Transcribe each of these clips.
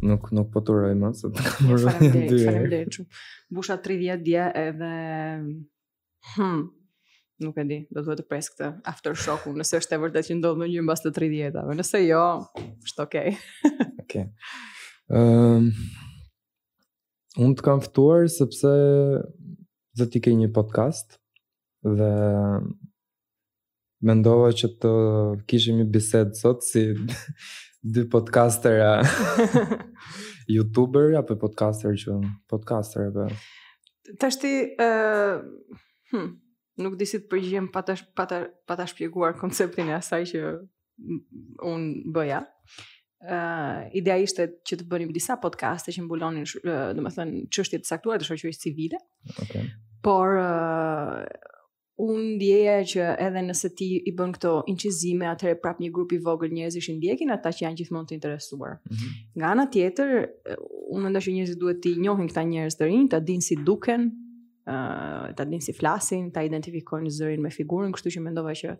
Nuk nuk po të uroj më se të kam vënë dy. Faleminderit, faleminderit shumë. Mbusha 30 dje edhe hm nuk e di, do të duhet të pres këtë after shock nëse është e vërtetë që ndodh menjëherë mbas të 30-tave. Nëse jo, është okay. okay. Ehm um, Unë të kam ftuar sepse dhe ti ke një podcast dhe mendova që të kishim një bisedë sot si dy podcastera youtuber apo podcaster që podcaster apo tashti ë uh, hm, nuk di si të përgjigjem pa ta pa ta pa ta shpjeguar konceptin e asaj që un bëja. Ë uh, ideja ishte që të bënim disa podcaste që mbulonin, uh, domethënë çështje të caktuara të shoqërisë civile. Okej. Okay. Por uh, un ndjeja që edhe nëse ti i bën këto inçizime, atëherë prap një grup i vogël njerëzish i ndjekin ata që janë gjithmonë të interesuar. Mm -hmm. Nga ana tjetër, un mendoj që njerëzit duhet t'i njohin këta njerëz të rinj, ta dinë si duken, uh, ta dinë si flasin, ta identifikojnë zërin me figurën, kështu që mendova që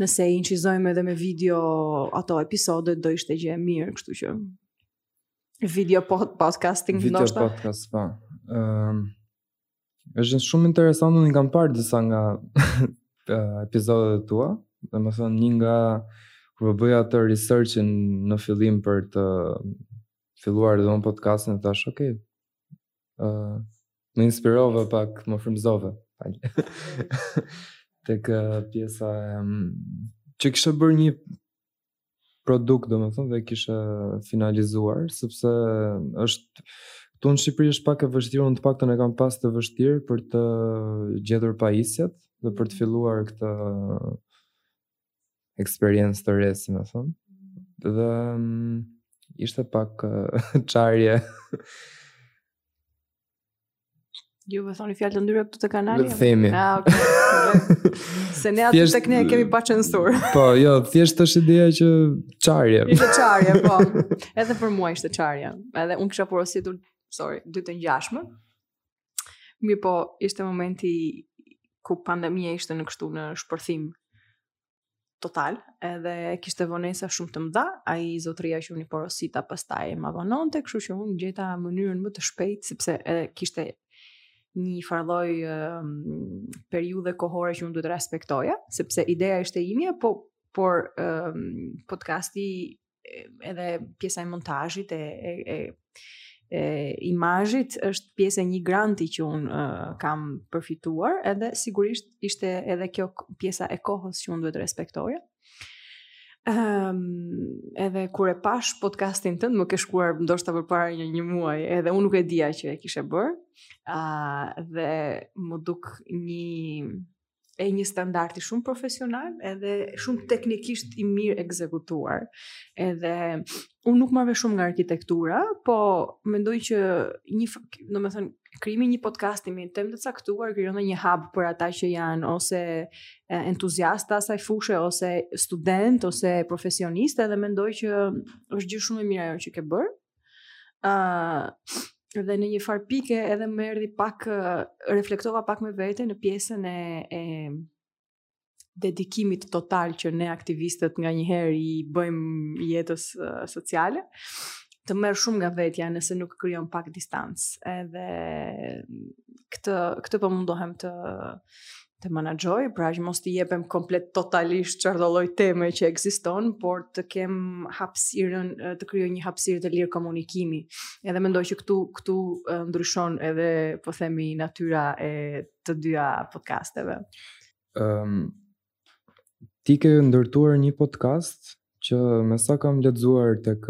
nëse i inçizojmë edhe me video ato episodet do ishte gjë e mirë, kështu që video pod, podcasting video ndoshta. Video podcast po. Ëm um, është shumë interesant, unë kam parë disa nga episodet e tua, domethënë një nga kur po bëja atë researchin në fillim për të filluar dhe unë podcastin tash, ok, Uh, më inspirove pak, më frymëzove. Tek uh, pjesa um, që kishe bërë një produkt, domethënë, dhe kishe finalizuar, sepse është Këtu në Shqipëri është pak e vështirë, unë të paktën e kam pas të vështirë për të gjetur pajisjet dhe për të filluar këtë eksperiencë të re, si me thënë. Dhe mm, ishte pak uh, qarje. Ju thoni fjalë të ndyra këtu te kanali? Ne themi. A, ah, okay. Se ne atë tek ne e kemi pa censurë. Po, jo, thjesht është ideja që qarje. Ishte qarje, po. Edhe për mua ishte qarje. Edhe unë kisha porositur, sorry, dy të ngjashme. Mirëpo, ishte momenti ku pandemia ishte në kështu në shpërthim total, edhe kishte vonesa shumë të mëdha, ai zotëria që unë i porosita pastaj ma vononte kështu që unë gjeta mënyrën më të shpejt, sepse edhe kishte një farë lloj um, periudhe kohore që unë duhet respektoja, sepse ideja ishte e imja, po, por um, podcasti edhe pjesa e montazhit e e e e imazhit është pjesë e një granti që un uh, kam përfituar, edhe sigurisht ishte edhe kjo pjesa e kohës që un duhet të respektoja. Ehm, um, edhe kur e pash podcastin tënd, më ke shkruar ndoshta përpara një, një muaj, edhe unë nuk e dija që e kishe bër. Ah, uh, dhe m'u duk një e një standarti shumë profesional edhe shumë teknikisht i mirë ekzekutuar. Edhe unë nuk marr vesh shumë nga arkitektura, po mendoj që një, do me thënë, krijimi i një podcasti me tem të caktuar krijon një hub për ata që janë ose entuziast të asaj fushe ose student ose profesionist edhe mendoj që është gjë shumë e mirë ajo që ke bërë Uh, dhe në një farë pike edhe më erdhi pak reflektova pak me vete në pjesën e e dedikimit total që ne aktivistët nga një herë i bëjmë jetës uh, sociale të merr shumë nga vetja nëse nuk krijon pak distancë edhe këtë këtë po mundohem të të menaxhoj, pra që mos t'i jepem komplet totalisht çfarëdo lloj teme që ekziston, por të kem hapësirën të krijoj një hapësirë të lirë komunikimi. Edhe mendoj që këtu këtu ndryshon edhe po themi natyra e të dyja podcasteve. Ëm um, ti ke ndërtuar një podcast që me sa kam lexuar tek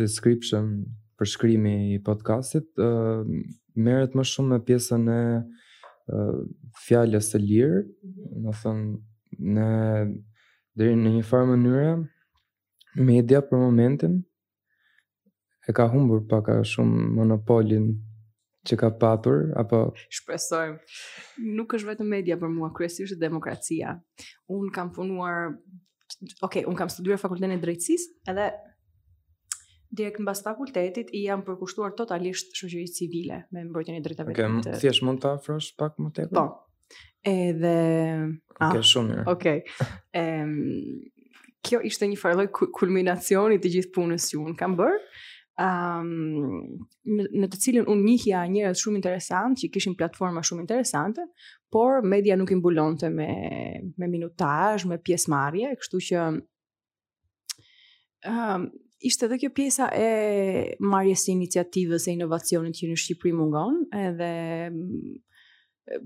description përshkrimi i podcastit uh, merret më shumë me pjesën e uh, fjalës së lirë, domethënë në deri në një farë mënyre media për momentin e ka humbur pak a shumë monopolin që ka patur apo shpresojmë. Nuk është vetëm media për mua, kryesisht demokracia. Un kam punuar Ok, un kam studiuar fakultetin e drejtësisë, edhe direkt mbas fakultetit i jam përkushtuar totalisht shoqërisë civile me mbrojtjen e të drejtave të. Okej, okay, thjesht mund ta afrosh pak më tepër? Po. Edhe ah, okay, shumë mirë. Okej. Okay. Ehm kjo ishte një farë lloj kulminacioni të gjithë punës që un kam bër. Ehm um, në, në të cilën un njihja njerëz shumë interesant që kishin platforma shumë interesante, por media nuk i mbulonte me me minutazh, me pjesëmarrje, kështu që um, ishte edhe kjo pjesa e marrjes së iniciativës e inovacionit që në Shqipëri mungon, edhe mm,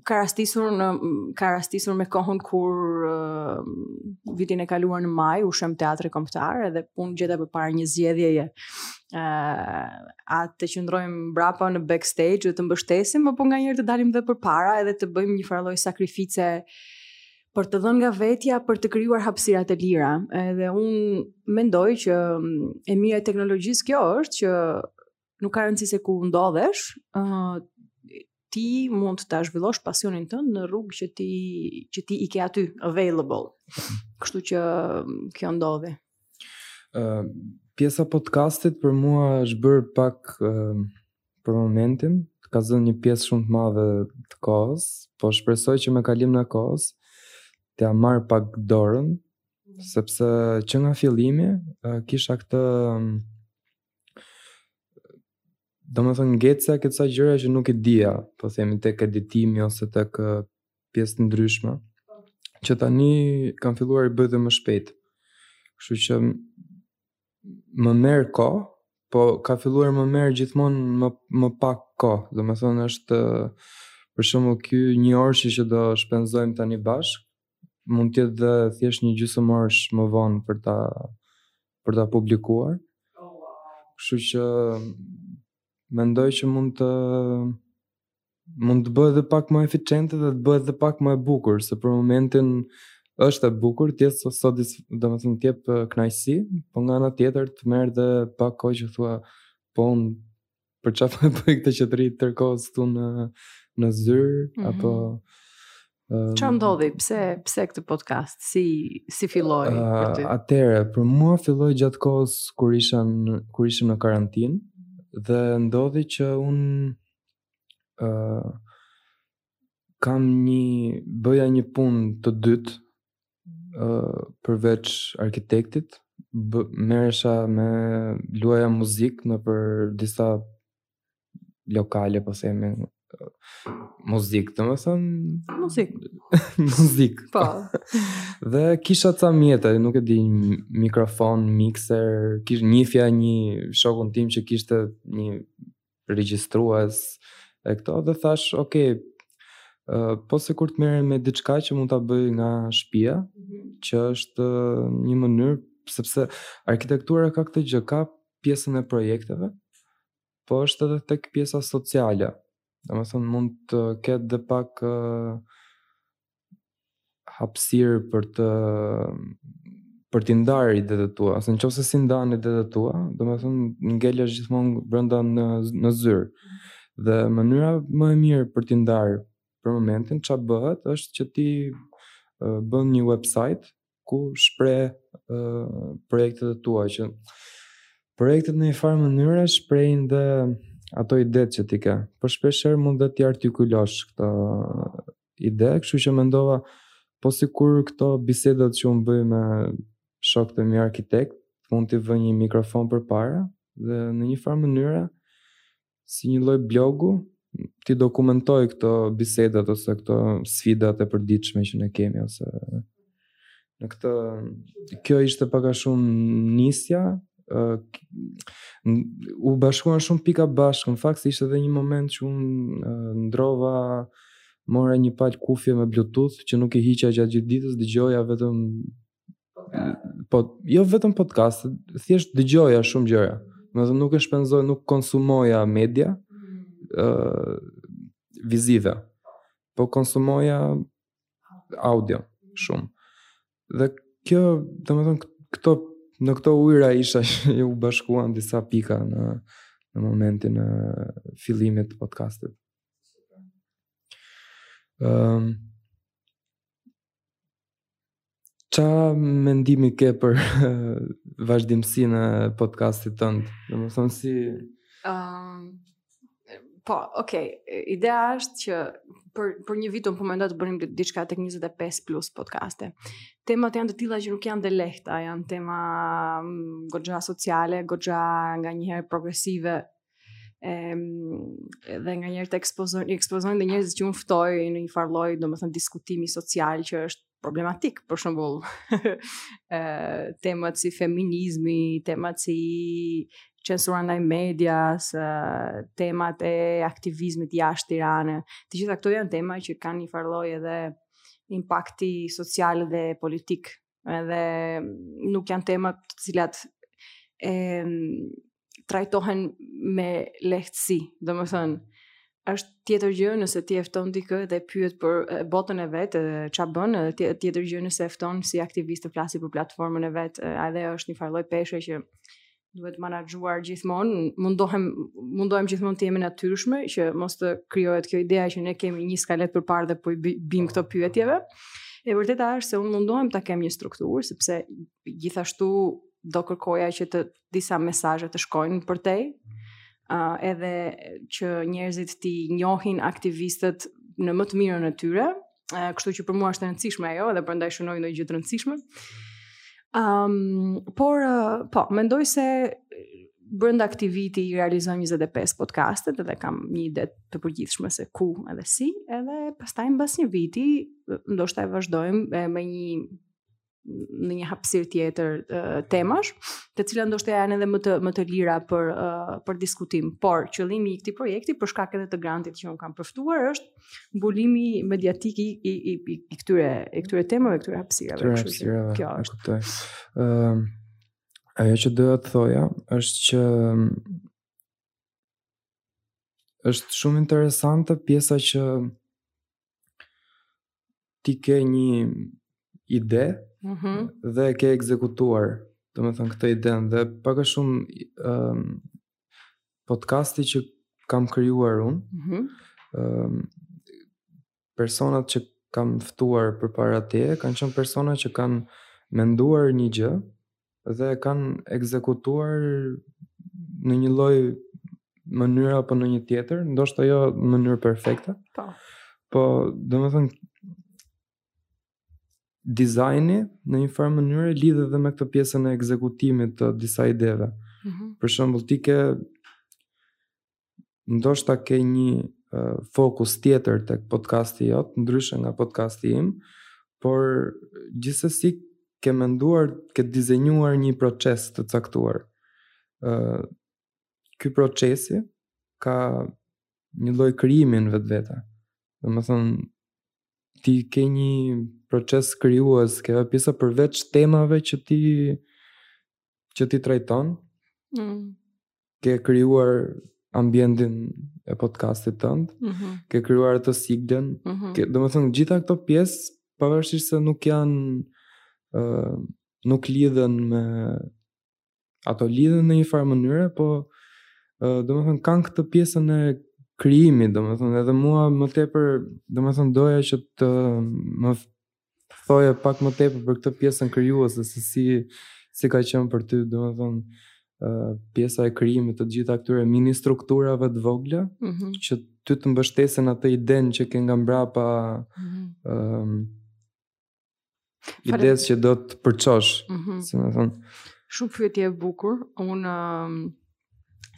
ka rastisur në ka rastisur me kohën kur uh, vitin e kaluar në maj u shemb teatri kombëtar edhe u gjeta përpara një zgjedhjeje. ë uh, a të qëndrojmë brapa në backstage dhe të mbështesim apo nganjëherë të dalim dhe përpara edhe të bëjmë një farë lloj sakrifice për të dhënë nga vetja për të krijuar hapësira të lira. Edhe unë mendoj që mm, e mira e teknologjisë kjo është që nuk ka rëndësi se ku ndodhesh, ë uh, ti mund ta zhvillosh pasionin tënd në rrugë që ti që ti i ke aty available. Kështu që mm, kjo ndodhi. Ë uh, pjesa e podcastit për mua është bërë pak uh, Për momentin, ka zënë një pjesë shumë të madhe të kohës, po shpresoj që me kalimin e kohës t'ia marr pak dorën, sepse që nga fillimi kisha këtë domethënë ngeca te ca gjëra që nuk i dija, po themi tek editimi ose tek pjesë të ndryshme, që tani kam filluar i bëj dhe më shpejt. Kështu që më merr kohë, po ka filluar më merr gjithmonë e më pak kohë. Domethënë është për shembull ky një orëshi, që do shpenzojmë tani bashkë, mund të jetë dhe thjesht një gjysmëorësh më vonë për ta për ta publikuar. Kështu që mendoj që mund të mund të bëhet dhe pak më eficiente dhe të bëhet dhe pak më e bukur, se për momentin është e bukur, të jep sodis, domethënë të jep kënaqësi, po nga ana tjetër të merr dhe pak kohë që thua, po unë për ça po e bëj këtë që të rri tërë kohës këtu në, në zyrë, mm -hmm. apo... Um, ça ndodhi, pse, pse këtë podcast, si, si filloi uh, për ty? Atëherë, për mua filloi gjatë kohës kur isha në, kur isha në karantinë, dhe ndodhi që unë uh, kam një bëja një punë të dytë uh, përveç arkitektit bë, merresha me luaja muzikë nëpër disa lokale po themi muzikë domethënë muzikë muzikë po dhe kisha ca mjete nuk e di mikrofon mixer kish njihja një shokun tim që kishte një regjistrues e këto dhe thash, ok, uh, po sikur të merrem me diçka që mund ta bëj nga shtëpia, mm -hmm. që është uh, një mënyrë sepse arkitektura ka këtë gjë, ka pjesën e projekteve, po është edhe tek pjesa sociale. Domethënë mund të ketë dhe pak uh, hapësirë për të për t'i ndarë idetë e tua, ose në qoftë se s'i ndan idetë e tua, domethënë ngelesh gjithmonë brenda në, në zyrë. Dhe mënyra më e mirë për t'i ndarë për momentin, ça bëhet është që ti bën një website ku shpreh uh, projektet e tua, që projektet në një farë mënyre shprehin dhe ato idetë që ti ke. Por po shpeshherë mund dhe t'i artikulosh këto ideja, kështu që mendova po sikur këto bisedat që unë bëj me shokët e mi arkitektë, mund t'i vë një mikrofon përpara dhe në një farë mënyre si një lloj blogu t'i dokumentoj këto bisedat ose këto sfidat e përditshme që ne kemi ose në këto kjo ishte pak a shumë nisja uh, u bashkuan shumë pika bashkë në fakt se ishte edhe një moment që unë uh, ndrova mora një palë kufje me bluetooth që nuk i hiqa gjatë gjithë ditës dëgjoja vetëm po jo vetëm podcast thjesht dëgjoja shumë gjëra domethënë nuk e shpenzoj nuk konsumoja media uh, vizive po konsumoja audio shumë. Dhe kjo, domethënë, këto, në këto ujëra isha që u bashkuan disa pika në, në momentin e fillimit të podcastit. Um, ça mendimi ke për vazhdimësinë e podcastit tënd? Domethënë si... Um, Po, ok, ideja është që për, për një vit unë po mendoj të bënim diçka tek 25 plus podcaste. Temat janë të tilla që nuk janë të lehta, janë tema mm, goxha sociale, goxha nganjëherë progresive, em dhe nganjëherë të ekspozojnë ekspozojnë dhe njerëzit që unë ftoj në një farlloj, domethënë diskutimi social që është problematik, për shembull, temat si feminizmi, temat si censura ndaj medias, temat e aktivizmit jashtë Tirane. Të gjitha këto janë tema që kanë një farlloj edhe impakti social dhe politik. Edhe nuk janë tema të cilat e trajtohen me lehtësi. Domethënë, është tjetër gjë nëse ti e fton dikë dhe pyet për botën e vet, ça bën, edhe tjetër gjë nëse e fton si aktivist të flasi për platformën e vet, edhe është një farlloj peshe që duhet menaxhuar gjithmonë. Mundohem mundohem gjithmonë të jem e natyrshme që mos të krijohet kjo ideja që ne kemi një skaletë përpara dhe po i bim këtyre pyetjeve. E vërteta është se unë mundohem ta kem një strukturë sepse gjithashtu do kërkoja që të disa mesazhe të shkojnë përtej, uh, edhe që njerëzit t'i njohin aktivistët në më të mirën e tyre, uh, kështu që për mua është e rëndësishme ajo, edhe prandaj shënoj ndonjë gjë të rëndësishme. Um, por, uh, po, mendoj se brenda këtij viti i realizojmë 25 podcastet dhe kam një ide të përgjithshme se ku edhe si, edhe pastaj mbas një viti ndoshta e vazhdojmë me një në një hapësirë tjetër temash, të cilat ndoshta janë edhe më të më të lira për për diskutim. Por qëllimi i këtij projekti për shkak edhe të grantit që un kam përftuar është mbulimi mediatik i i i, i, i këtyre i këtyre temave, këtyre hapësirave, kështu që kjo është. Ëm ajo që doja të thoja është që është shumë interesante pjesa që ti ke një ide mm -hmm. dhe ke ekzekutuar domethënë këtë idenë dhe pak a shumë um, podcasti që kam krijuar unë mm -hmm. um, personat që kam ftuar përpara teje kanë qenë persona që kanë menduar një gjë dhe e kanë ekzekutuar në një lloj mënyre apo në një tjetër, ndoshta jo në mënyrë perfekte. Po. Po, domethënë dizajni në një farë mënyre lidhet edhe me këtë pjesën e ekzekutimit të disa ideve. Mm -hmm. Për shembull, ti ke ndoshta ke një uh, fokus tjetër tek podcasti jot, ndryshe nga podcasti im, por gjithsesi ke menduar, ke dizenjuar një proces të caktuar. Uh, ky procesi ka një lloj krijimi në vetvete. Domethënë ti ke një proces krijues, ke pjesa përveç temave që ti që ti trajton. Mm. ke krijuar ambientin e podcastit tënd, mm -hmm. ke krijuar atë siglën, mm -hmm. ke, domethënë gjitha këto pjesë pavarësisht se nuk janë ë uh, nuk lidhen me ato lidhen në një farë mënyre, po uh domethënë kanë këtë pjesën e krijimit, domethënë edhe mua më tepër, domethënë doja që të më Thoje pak më tepër për këtë pjesën krijuese se si si ka qenë për ty, domethënë uh, pjesa e krijimit të të gjitha këtyre mini strukturave të vogla mm -hmm. që ty të mbështesin atë idenë që ke nga mbrapa mm -hmm. um, idesë që do të përçosh, mm -hmm. si më thon. Shumë pyetje e bukur. Unë um,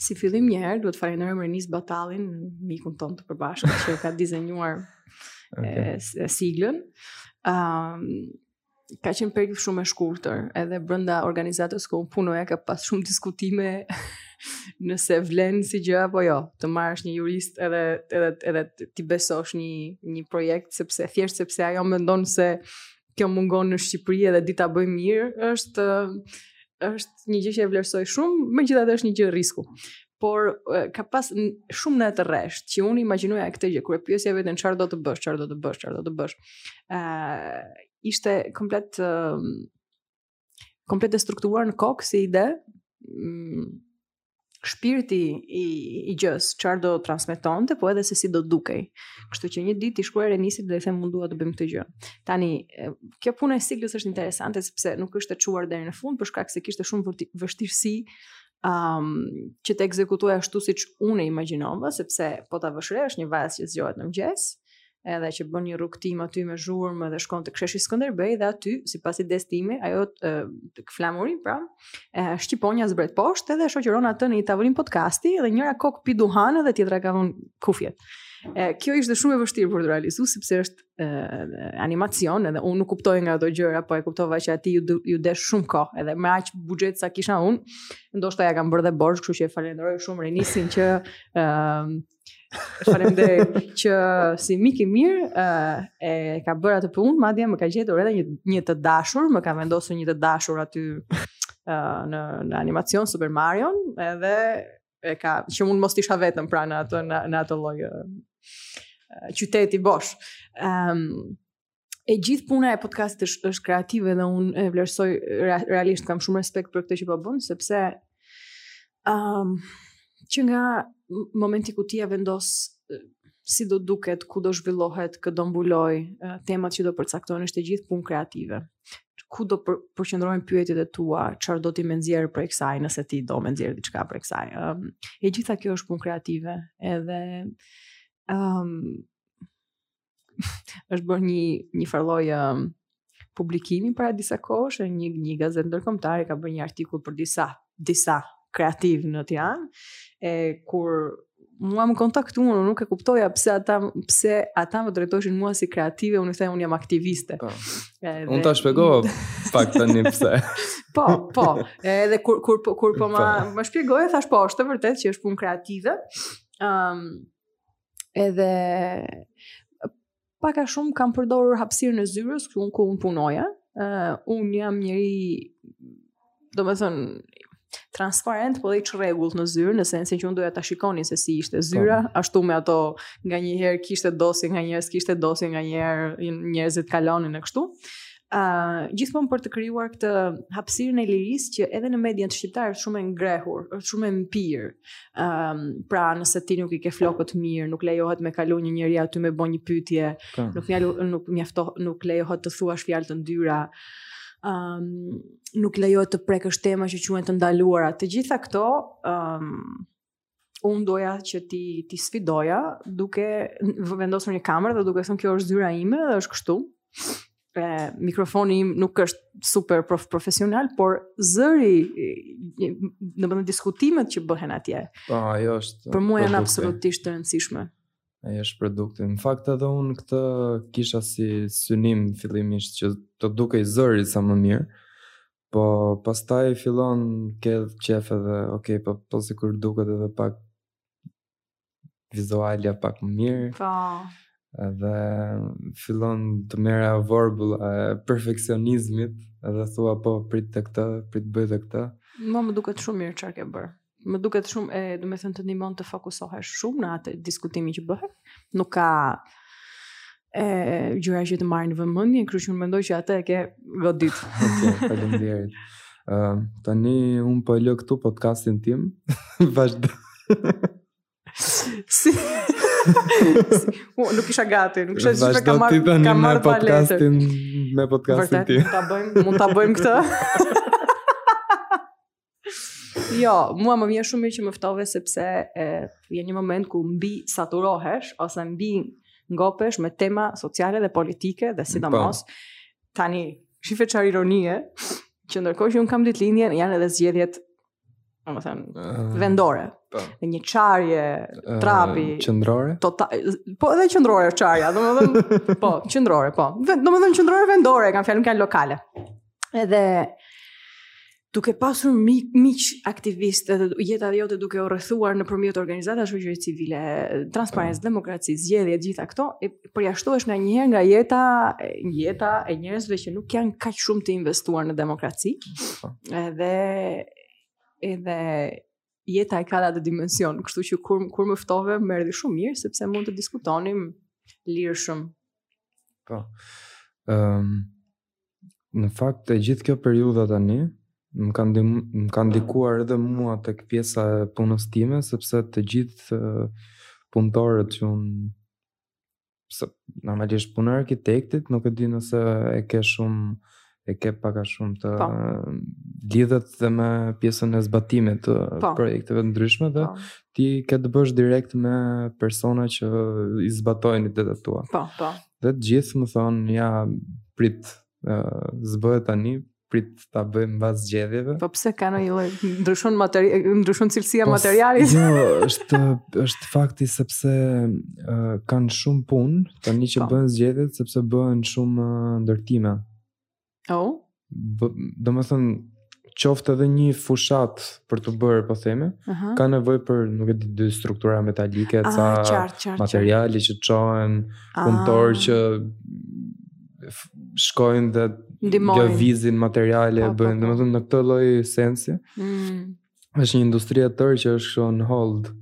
Si fillim një herë, duhet të falenderojmë Renis Batalin, mikun tonë të përbashkët që ka dizenjuar okay. e, siglën. Um, ka qenë periudhë shumë e shkurtër, edhe brenda organizatës ku unë punoja ka pas shumë diskutime nëse vlen si gjë apo jo, të marrësh një jurist edhe edhe edhe ti besosh një një projekt sepse thjesht sepse ajo mendon se kjo mungon në Shqipëri edhe di ta bëj mirë, është është një gjë që e vlerësoj shumë, megjithatë është një gjë risku. Por ka pas shumë net rresht që unë e imagjinoja këtë gjë kur e pyesja veten çfarë do të bësh, çfarë do të bësh, çfarë do të bësh. ë uh, ishte komplet uh, komplet e strukturuar në kokë si ide, mm, shpirti i, i gjësë, çfarë do transmetonte, po edhe se si do dukej. Kështu që një ditë i shkruaj Renisit dhe i them unë dua të bëjmë këtë gjë. Tani, kjo puna e siklës është interesante, sepse nuk është e çuar deri në fund, për shkak se kishte shumë vështirësi um, që të ekzekutohej ashtu siç unë e imagjinova, sepse po të vësh re është një vajzë që zgjohet në mëgjes, edhe që bën një rrugëtim aty me zhurmë dhe shkon tek sheshi Skënderbej dhe aty sipas idesë time ajo tek flamuri pra e shqiponja zbret poshtë edhe shoqëron atë në një tavolinë podcasti dhe njëra kokë pi duhan dhe tjetra ka vënë kufjet. E, kjo ishte shumë e vështirë për t'u realizuar sepse është e, animacion edhe unë nuk kuptoj nga ato gjëra, po e kuptova që aty iu iu desh shumë kohë edhe me aq buxhet sa kisha unë, ndoshta ia kam bërë dhe borxh, kështu që e falenderoj shumë Renisin që e, Faleminderit që si mik i mirë uh, e ka bërë atë punë, madje më ka gjetur edhe një një të dashur, më ka vendosur një të dashur aty uh, në në animacion Super Mario, edhe e ka që unë mos të isha vetëm pra në atë në, në atë lloj uh, qyteti bosh. Ehm um, e gjithë puna e podcastit është, është kreative dhe unë e vlerësoj realisht kam shumë respekt për këtë që po bën sepse um, që nga momenti ku ti e vendos si do duket, ku do zhvillohet, kë do mbuloj, temat që do përcaktohen është e gjithë punë kreative. Ku do për, përqendrohen pyetjet e tua, çfarë do ti me nxjerr prej kësaj, nëse ti do me nxjerr diçka prej kësaj. Um, e gjitha kjo është punë kreative, edhe um, është bërë një njëfarë lloj um, publikimi para disa kohësh, një një gazetë ndërkombëtare ka bërë një artikull për disa disa kreativë në Tiranë, e kur mua më kontaktuan, unë nuk e kuptoja pse ata pse ata më drejtoheshin mua si kreative, unë thashë unë jam aktiviste. Po. Edhe... Unë ta shpjegova pak tani pse. po, po. Edhe kur kur po, kur po ma po. ma shpjegoje, thashë po, është vërtet që është punë kreative. Ëm um, edhe pak a shumë kam përdorur hapësirën e zyrës ku unë ku unë punoja. Ë uh, unë jam njeri domethënë transparent po dhe i çrregullt në zyrë, në sensin që unë doja ta shikonin se si ishte zyra, po. ashtu me ato nganjëherë kishte dosje, nganjëherë s'kishte dosje, nganjëherë njerëzit kalonin e kështu. Uh, gjithmonë për të krijuar këtë hapësirën e lirisë që edhe në median shqiptare është shumë e ngrehur, është shumë e mpir. Ëm, um, pra nëse ti nuk i ke flokët mirë, nuk lejohet me kalu një njeri aty me bo një pyetje, po. nuk mjalu, nuk mjafto, nuk lejohet të thuash fjalë të ndyra. Ëm, um, nuk lejohet të prekësh tema që quhen të ndaluara. Të gjitha këto, ëm, um, unë doja që t'i t'i sfidoja duke vendosur një kamerë dhe duke thënë kjo është zyra ime dhe është kështu. E, mikrofoni im nuk është super prof profesional, por zëri në vetvete diskutimet që bëhen atje. Po, ajo është Për mua janë absolutisht të rëndësishme. Ajo është produkti. Në fakt edhe unë këtë kisha si synim fillimisht që të dukej zëri sa më mirë, Po, pastaj fillon ke qejf edhe, ok, po, po sikur duket edhe pak vizualja pak më mirë. Po. Edhe fillon të merr ajo vorbulla e perfeksionizmit, edhe thua po prit ta këtë, prit ta bëj këtë. Mua më duket shumë mirë çfarë ke bërë. më duket shumë e domethënë të ndihmon të fokusohesh shumë në atë diskutimin që bëhet. Nuk ka gjëra që të marrin vëmendjen, kështu që unë mendoj që atë e ke godit. Okej, okay, faleminderit. Ëm uh, tani un po e lë këtu podcastin tim. Vazhdo. si O, nuk isha gati, nuk isha gati kam marr kam marr podcastin me podcastin tim. Vërtet, ta bëjmë, mund ta bëjmë këtë. jo, mua më vjen shumë mirë që më ftove sepse e vjen një moment ku mbisaturohesh ose mbingopesh me tema sociale dhe politike dhe sidomos po. tani shihe çfarë ironie që ndërkohë që un kam ditëlindjen janë edhe zgjedhjet domethënë uh, ah, vendore. Po. Në një çarje ah, trapi uh, qendrore. Total po edhe qendrore çarja, domethënë po, qendrore po. Domethënë qendrore vendore, kam fjalën kanë lokale. Edhe duke pasur miq miq aktivistë edhe jeta jote duke u rrethuar nëpërmjet organizata, shoqëri civile, transparencë, po. demokraci, zgjedhje, gjitha këto, e përjashtohesh nganjëherë nga jeta, jeta e njerëzve që nuk janë kaq shumë të investuar në demokraci. Po. Edhe edhe jeta e ka atë dimension, kështu që kur kur më ftove më erdhi shumë mirë sepse mund të diskutonim lirshëm. Po. Ëm um, Në fakt, e gjithë kjo periudha tani më ka më ka ndikuar edhe mua tek pjesa e punës time, sepse të gjithë punëtorët që unë se normalisht puna e arkitektit nuk e di nëse e ke shumë e ke pak a shumë të pa. Po. lidhet dhe me pjesën e zbatimit të pa. Po. projekteve të ndryshme dhe pa. Po. ti ke të bësh direkt me persona që i zbatojnë idetë e tua. Po, po. Dhe të gjithë më thonë, ja, prit, s'bëhet tani, prit ta bëjmë mbas zgjedhjeve. Po pse ka ndonjë lloj ndryshon materi ndryshon cilësia po, materialit? Jo, është është fakti sepse uh, kanë shumë punë tani që po. bëhen zgjedhjet sepse bëhen shumë uh, ndërtime. Oh. Domethënë, qoftë edhe një fushatë për t'u bërë, po themi, uh -huh. ka nevojë për, nuk e di, dy struktura metalike, ah, ca qart, qart, materiale që të çohen, ah. punëtorë që shkojnë dhe Ndihmojnë. lëvizin materiale, pa, po, bëjnë, po, po. domethënë në këtë lloj sensi, mm. është një industri e tërë që është on hold.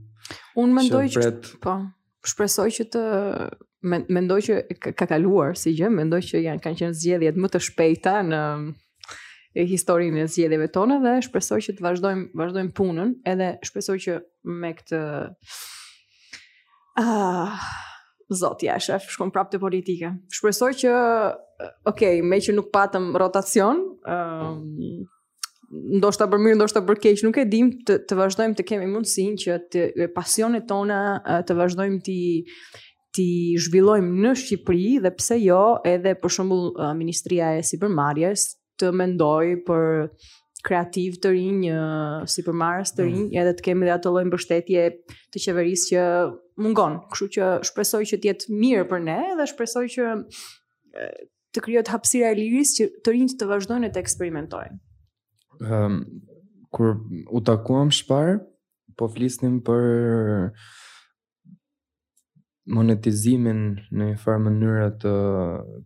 Unë mendoj që, që, po. shpresoj që të mendoj që ka kaluar si gjë, mendoj që janë kanë qenë zgjedhjet më të shpejta në historinë e zgjedhjeve tona dhe shpresoj që të vazhdojmë vazhdojmë punën, edhe shpresoj që me këtë ah uh, zot ja sheh, shkon prapë te politika. Shpresoj që ok, meqë nuk patëm rotacion, ëm um, ndoshta për mirë, ndoshta për keq, nuk e dim të të vazhdojmë të kemi mundësinë që të pasionet tona të vazhdojmë t'i t'i zhvillojmë në Shqipëri dhe pse jo edhe për shembull Ministria e Sipërmarrjes të mendojë për kreativë të rinj, sipërmarrës të rinj, mm. edhe të kemi dhe atë lloj mbështetje të qeverisë që mungon. Kështu që shpresoj që të jetë mirë për ne dhe shpresoj që të krijohet hapësira e lirisë që të rinjtë të vazhdojnë të eksperimentojnë. Ëm ehm, um, kur u takuam së pari, po flisnim për monetizimin në një farë mënyre të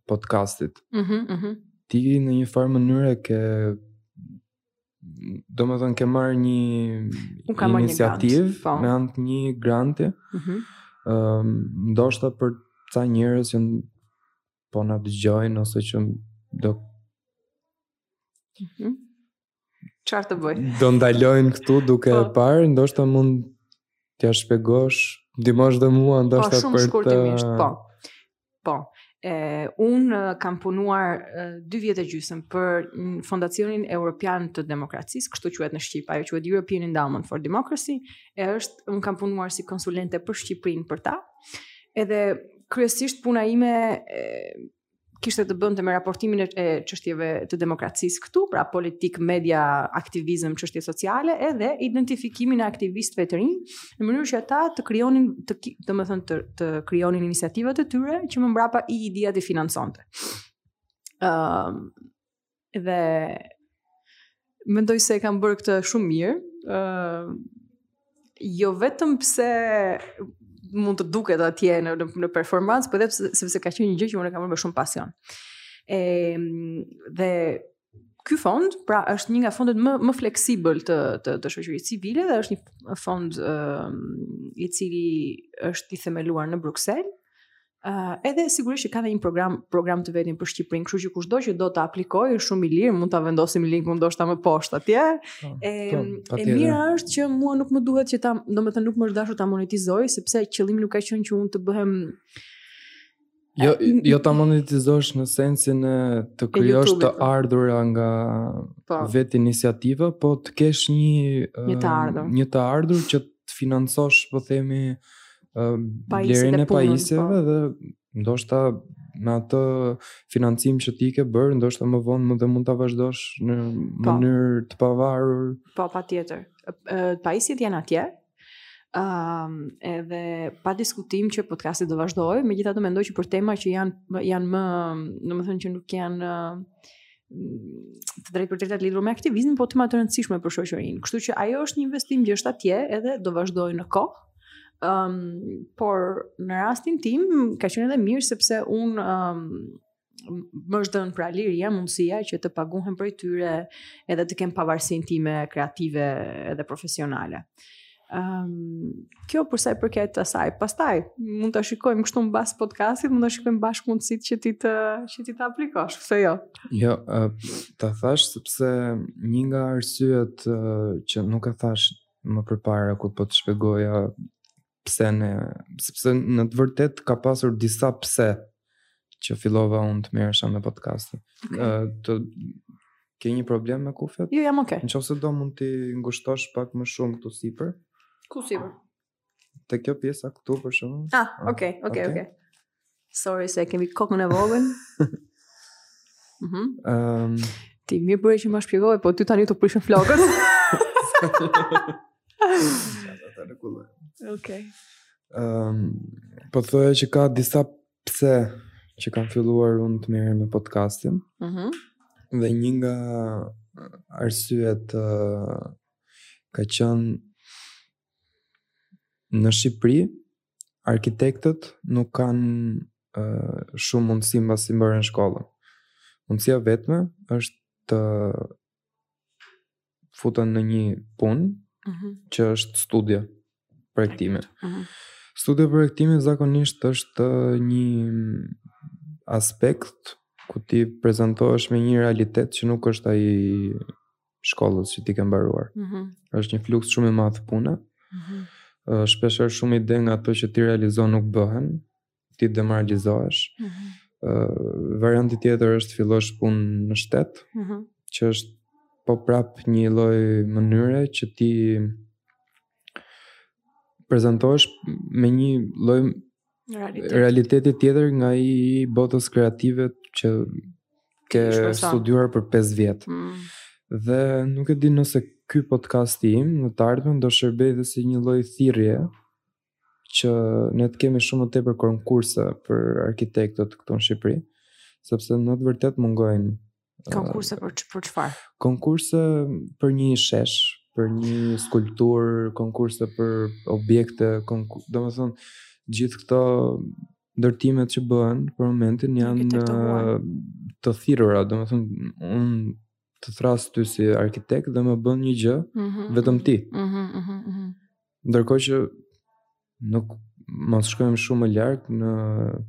podcastit. Mhm, mm mhm. Mm Ti në një farë mënyre ke domethënë ke marrë një iniciativë po. me anë të një granti. Mhm. Mm um, ndoshta për ca njerëz që po na dëgjojnë ose që do Mhm. Çfarë të bëj? Do ndalojnë këtu duke e po. parë, ndoshta mund t'ia shpjegosh, ndihmosh dhe mua po, ndoshta për të. Po shumë shkurtimisht, po. Po. E, un kam punuar e, dy vjet e gjysëm për Fondacionin Europian të Demokracisë, kështu quhet në shqip, ajo quhet European Endowment for Democracy, e është un kam punuar si konsulente për Shqipërinë për ta, Edhe kryesisht puna ime e, kishte të bënte me raportimin e çështjeve të demokracisë këtu, pra politikë, media, aktivizëm, çështje sociale, edhe identifikimin e aktivistëve të rinj, në mënyrë që ata të krijonin të domethënë të, të krijonin iniciativat e tyre që më mbrapa EED-ja t'i financonte. Ëm um, Dhe mendoj se e kam bërë këtë shumë mirë. ë uh, Jo vetëm pse mund të duket atje në në, në performancë, por edhe sepse ka qenë një gjë që unë kam bërë me shumë pasion. E dhe ky fond, pra është një nga fondet më më fleksibël të të të shoqërisë civile dhe është një fond ë i cili është i themeluar në Bruksel Uh, edhe sigurisht që ka dhe një program program të vetin për Shqipërinë, kështu që kushdo që do të aplikojë është shumë i lirë, mund ta vendosim linkun ndoshta më poshtë atje. Po, e, po, e mira është që mua nuk më duhet që ta, domethënë nuk më është dashur ta monetizoj sepse qëllimi nuk ka qenë që unë të bëhem Jo, jo ta monetizosh në sensin e të krijosh të po. ardhura nga po. vetë iniciativa, po të kesh një një të ardhur, një të ardhur që të financosh, po themi, blerjen e pajisjeve po. dhe ndoshta me atë financim që ti ke bërë, ndoshta më vonë dhe mund ta vazhdosh në po. mënyrë të pavarur. Po, patjetër. Pajisjet janë atje, Um, edhe pa diskutim që podcasti do vazhdojë, megjithatë mendoj që për tema që janë, janë më, domethënë që nuk janë, drejtpërdrejt të lidhura me aktivizmin, po tema të rëndësishme për shoqërinë. Kështu që ajo është një investim që është atje edhe do vazhdojë në kohë. Ëm, um, por në rastin tim ka qenë edhe mirë sepse unë ëm um, më është dhënë pra liria mundësia që të paguhem prej tyre edhe të kem pavarësinë time kreative edhe profesionale. Um, kjo përsa i përket asaj. Pastaj, mund ta shikojmë kështu mbas podcastit, mund ta shikojmë bashkë mundësitë që ti të, që ti të aplikosh, pse jo? Jo, uh, ta thashë, sepse një nga arsyet uh, që nuk e thashë më përpara, kur po të shpjegoja psenë, sepse në të vërtetë ka pasur disa pse që fillova unë të merresha me podcastin. Okay. Uh, ti ke një problem me kufjet? Jo, jam okay. Nëse do mund t'i ngushtosh pak më shumë këtu sipër. Ku sipër? Te kjo pjesa këtu për shembull. Ah, ah, okay, okay, okay. Sorry se kemi kokën e vogël. Mhm. Ehm, ti mirë bëre që ma shpjegove, po ty tani t'u prishën flokët. Ata rregullojnë. Okej. Okay. Ëm, um, po thoja që ka disa pse që kam filluar unë të merrem me podcastin. Mhm. Mm dhe një nga arsyet uh, ka qenë në Shqipëri arkitektët nuk kanë uh, shumë mundësi mbasi mbarojnë shkollën. Mundësia e vetme është të futesh në një punë mm -hmm. që është studio projektimi. Mm -hmm. Studio projektimi zakonisht është një aspekt ku ti prezantohesh me një realitet që nuk është ai shkollës që ti ke mbaruar. Mm -hmm. Është një fluks shumë i madh pune. Mm -hmm. Shpeshherë shumë ide nga ato që ti realizon nuk bëhen, ti demoralizohesh. Mm -hmm. uh, varianti tjetër është të fillosh punë në shtet, mm -hmm. që është po prap një lloj mënyre që ti prezantohesh me një lloj realiteti, realiteti tjetër nga i botës kreative që ke studiuar për 5 vjet. Mm. Dhe nuk e di nëse ky podcasti im në të ardhmen do shërbejë dhe si një lloj thirrje që ne të kemi shumë më tepër konkurse për arkitektët këtu në Shqipëri, sepse në të vërtetë mungojnë uh, konkurse për për çfarë? Konkurse për një shesh, për një skulpturë, konkurse për objekte, konkur... domethënë gjithë këto ndërtimet që bëhen për momentin janë të, uh, të thirrura, domethënë unë të thërras ty si arkitekt dhe më bën një gjë mm -hmm. vetëm ti. Mm -hmm, mm -hmm. Ndërkohë që nuk mos shkojmë shumë më larg në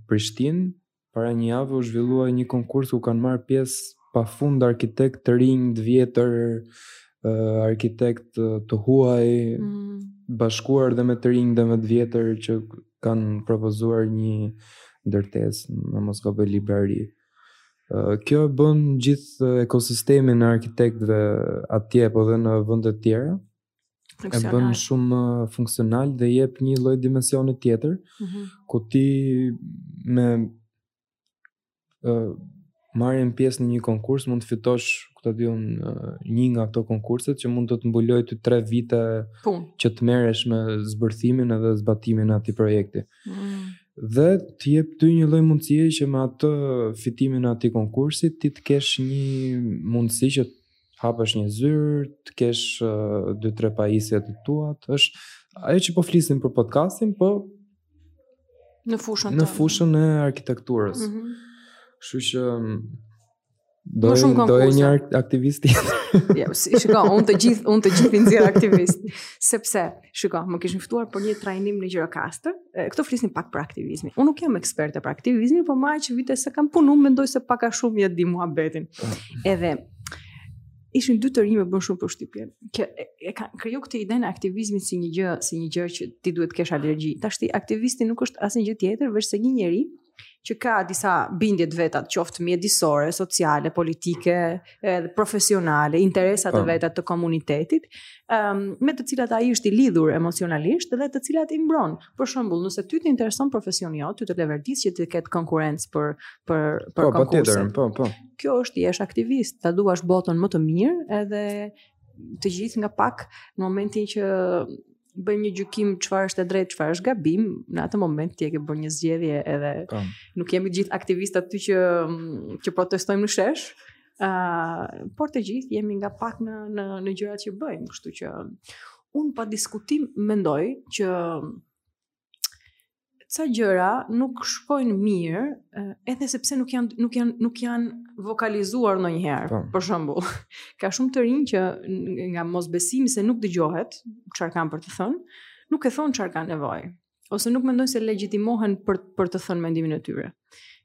Prishtinë, para një jave u zhvillua një konkurs ku kanë marrë pjesë pafund arkitektë të rinj, të vjetër, uh, arkitektë të huaj, mm -hmm. bashkuar dhe me të rinj dhe me të vjetër që kanë propozuar një ndërtesë, në mos gaboj librari. Mm Kjo e bën gjithë ekosistemin e arkitektëve atje apo dhe në vende të tjera e bën shumë funksional dhe jep një lloj dimensioni tjetër, mm -hmm. ku ti me uh, marrjen pjesë në një konkurs mund të fitosh ku ta di unë një nga ato konkurset që mund të të mbulojë ty 3 vite punë, që të merresh me zbërthimin edhe zbatimin e atij projekti. Mm. Dhe të jep ty një lloj mundësie që me atë fitimin e atij konkursi ti të kesh një mundësi që të hapësh një zyrë, të kesh uh, dy tre pajisje të tua, është ajo që po flisnim për podcastin, po në fushën në fushën e arkitekturës. Mm -hmm. Kështu që Do shumë konkurse. Do një aktivist tjetër. Jo, si shiko, unë të gjithë, unë të gjithë nxjerr aktivist. Sepse, shiko, më kishin ftuar për një trajnim në Gjirokastër. Këtu flisnim pak për aktivizmin. Unë nuk jam eksperte për aktivizmin, por me aq vite sa kam punuar, mendoj se pak a shumë ia di muhabetin. Ah. Edhe ishin dy të rinj, më bën shumë përshtypje. Që e kanë kriju këtë idenë e aktivizmit si një gjë, si një gjë që ti duhet të kesh alergji. Tashti aktivisti nuk është asnjë gjë tjetër, veçse një njeri që ka disa bindje të veta, qoftë mjedisore, sociale, politike, edhe profesionale, interesa të po. veta të komunitetit, um, me të cilat ai është i lidhur emocionalisht dhe të cilat i mbron. Për shembull, nëse ty të intereson profesioni jot, ty të leverdis që të ketë konkurrencë për për për po, po konkurse. Po, po, po. Kjo është të jesh aktivist, ta duash botën më të mirë, edhe të gjithë nga pak në momentin që bëjmë një gjykim çfarë është e drejtë, çfarë është gabim, në atë moment ti e ke bërë një zgjedhje edhe um. Po. nuk jemi të gjithë aktivistë aty që mm, që protestojmë në shesh. Ëh, uh, por të gjithë jemi nga pak në në në gjërat që bëjmë, kështu që unë pa diskutim mendoj që ca gjëra nuk shkojnë mirë, edhe sepse nuk janë nuk janë nuk janë vokalizuar ndonjëherë. Po. Për shembull, ka shumë të rinj që nga mosbesimi se nuk dëgjohet çfarë kanë për të thënë, nuk e thonë çfarë kanë nevojë ose nuk mendojnë se legjitimohen për për të thënë mendimin e tyre.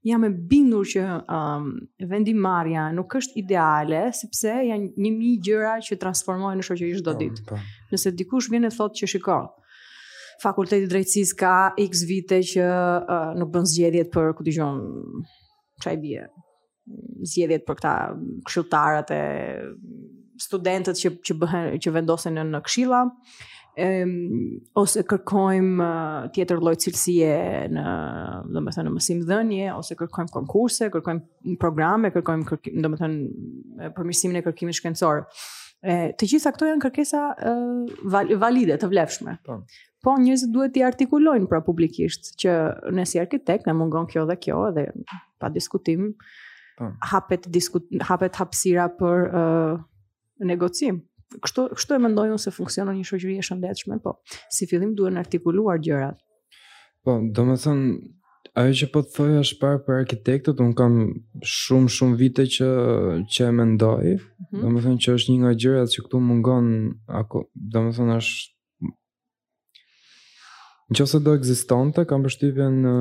Jam e bindur që um, vendimmarrja nuk është ideale, sepse janë një mijë gjëra që transformohen në shoqëri çdo po, ditë. Po. Nëse dikush vjen e thotë që shiko, Fakulteti i Drejtësisë ka x vite që uh, nuk bën zgjedhjet për ku dëgjon ça i bie, zgjedhjet për këta këshilltarët e studentëve që që bëhen që vendosen në, në këshilla em ose kërkojmë uh, tjetër lloj cilësie në domethënë në mësimdhënie ose kërkojmë konkurse, kërkojmë programe, kërkojmë kërkim, domethënë përmirësimin e kërkimit shkencor. E, të gjitha këto janë kërkesa e, valide, të vlefshme. Po. Po njerëzit duhet t'i artikulojnë pra publikisht që ne si arkitektë na mungon kjo dhe kjo dhe pa diskutim po. hapet diskut hapet hapësira për uh, negocim. Kështu kështu e mendoj unë se funksionon një shoqëri e shëndetshme, po si fillim duhen artikuluar gjërat. Po, domethënë Ajo që po të thosha më parë për arkitektët, unë kam shumë, shumë vite që, që e mendoj, mm -hmm. domethënë që është një nga gjërat që këtu mungon, apo, domethënë është Në qoftë se do ekzistonte, kam përshtypjen në...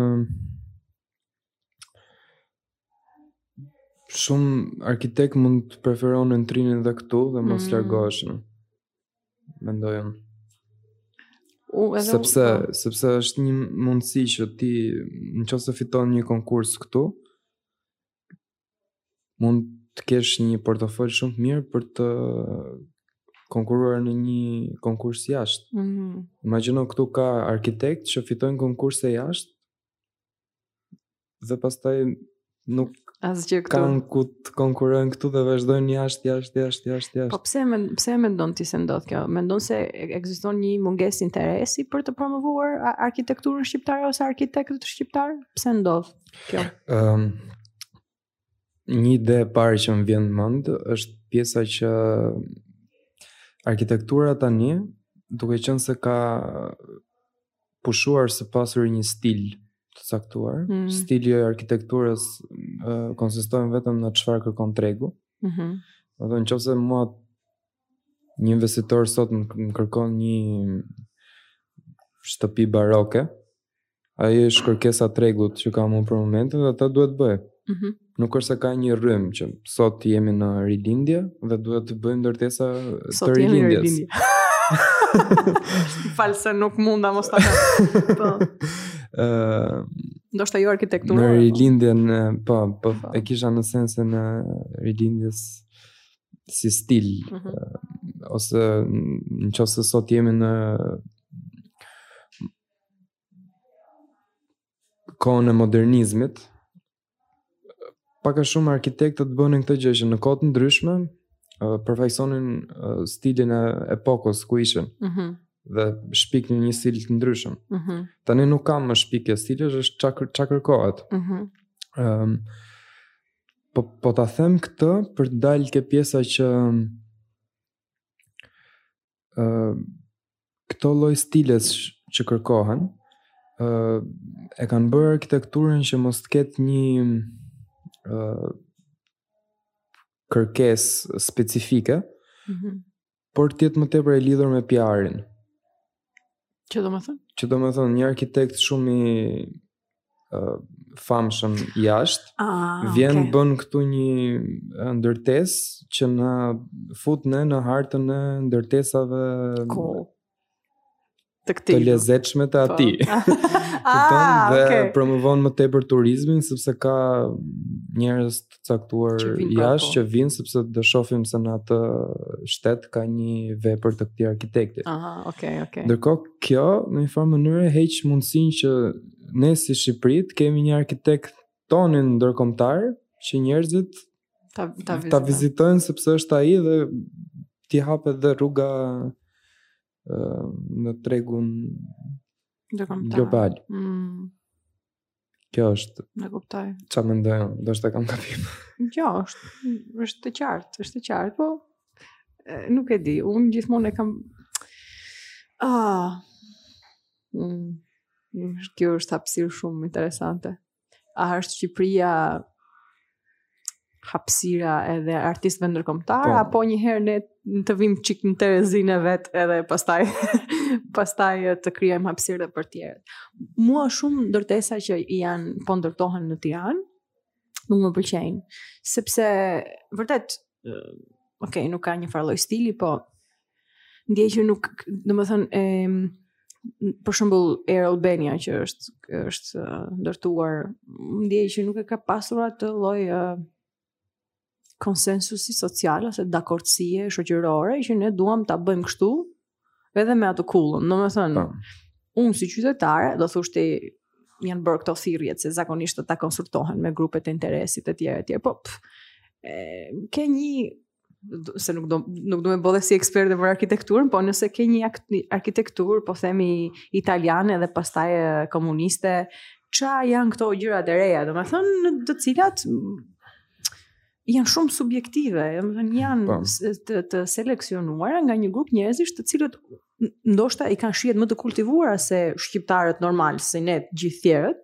Shumë arkitektë mund të preferonin të rrinin dhe këtu dhe mos mm. largoheshin. Mendoj unë, edhe sepse, u, po. sepse është një mundësi që ti në qoftë se fiton një konkurs këtu, mund të kesh një portofol shumë të mirë për të konkurruar në një konkurs jashtë. Mm -hmm. Imagjino këtu ka arkitektë që fitojnë konkurse jashtë dhe pastaj nuk asgjë këtu. Kanë ku të konkurrojnë këtu dhe vazhdojnë jashtë, jashtë, jashtë, jashtë, jashtë. Po pse, pse mendon ti se ndodh kjo? Mendon se ekziston një mungesë interesi për të promovuar arkitekturën shqiptare ose arkitektët shqiptarë? Pse ndodh? kjo. Ëm një ide e parë që më vjen në mend është pjesa që arkitektura tani duke qenë se ka pushuar së pasuri një stil të caktuar. Mm. Stili i arkitekturës uh, konsiston vetëm në çfarë kërkon tregu. Ëh. Mm -hmm. Domethënë në qoftë se mua një investitor sot më kërkon një shtëpi baroke, Ajo është kërkesa e tregut që kam unë për momentin dhe atë duhet të bëj. Mm -hmm. Nuk është se ka një rrymë që sot jemi në rilindje dhe duhet të bëjmë ndërtesa sot të rilindjes. Fal se nuk munda të mos ta bëjmë. Po. Ëh, domethënë arkitektura. Në rilindjen, po, po, po, e kisha në sensin e rilindjes si stil mm -hmm. ose në qoftë se sot jemi në kohën e modernizmit, pak a shumë arkitektët bënin këtë gjë që në kohë të ndryshme përfaqësonin stilin e epokës ku ishin. Ëh. Mm dhe shpiknin një stil të ndryshëm. Ëh. Mm -hmm. Tani nuk ka më shpikje stili, është çka ça kërkohet. Ëh. Mm Ëm po po ta them këtë për të dalë ke pjesa që ë uh, këto lloj stilesh që kërkohen ë uh, e kanë bërë arkitekturën që mos të ketë një ë uh, kërkesë specifike. Mm -hmm. Por të jetë më tepër e lidhur me PR-in. Që do më thënë? Që domethënë, një arkitekt shumë i uh, famshëm jashtë, ah, vjen okay. bën këtu një ndërtesë që na fut ne në hartën e ndërtesave cool. të këtij. Të lezetshme të po. atij. ah, dhe okay. promovon më tepër turizmin sepse ka njerëz të caktuar jashtë që vijnë sepse do shohim se në atë shtet ka një vepër të këtij arkitekti. Aha, okay, okay. Ndërkohë kjo në një farë mënyrë heq mundësinë që ne si Shqipëri të kemi një arkitekt tonin ndërkombëtar që njerëzit ta ta vizitojnë, ta vizitojnë sepse është ai dhe t'i hapet dhe rruga uh, në tregun global. Mm. Kjo është. Më kupton. Ça mendoj, ndoshta kam gabim. Jo është, është e qartë, është e qartë, po e, nuk e di, unë gjithmonë e kam... Ah, mm, kjo është hapësirë shumë interesante. A është Shqipëria hapësira edhe artistëve ndërkombëtarë po. apo një herë ne të vijmë çik në terezin e vet edhe pastaj pastaj të krijojmë hapësirë edhe për të tjerët. Mua shumë ndërtesa që janë po ndërtohen në Tiranë nuk më pëlqejnë, sepse vërtet ok, nuk ka një farë lloj stili, po ndjej që nuk, domethënë e për shembull Air Albania që është është ndërtuar, ndjej që nuk e ka pasur atë lloj konsensusi social ose dakordësie shoqërore që ne duam ta bëjmë kështu edhe me atë kullën. Domethënë po. unë si qytetare do thoshte që janë bërë këto thirrje se zakonisht ata konsultohen me grupet e interesit etj etj. Po pff, e, ke një se nuk du nuk du me bë edhe si eksperte për arkitekturën, po nëse ke një arkitekturë, po themi italiane dhe pastaj komuniste, ça janë këto gjëra të reja, domethënë të cilat janë shumë subjektive, domethënë janë po. të, të seleksionuara nga një grup njerëzish të cilët ndoshta i kanë shijet më të kultivuara se shqiptarët normalë, si ne të gjithë tjerët.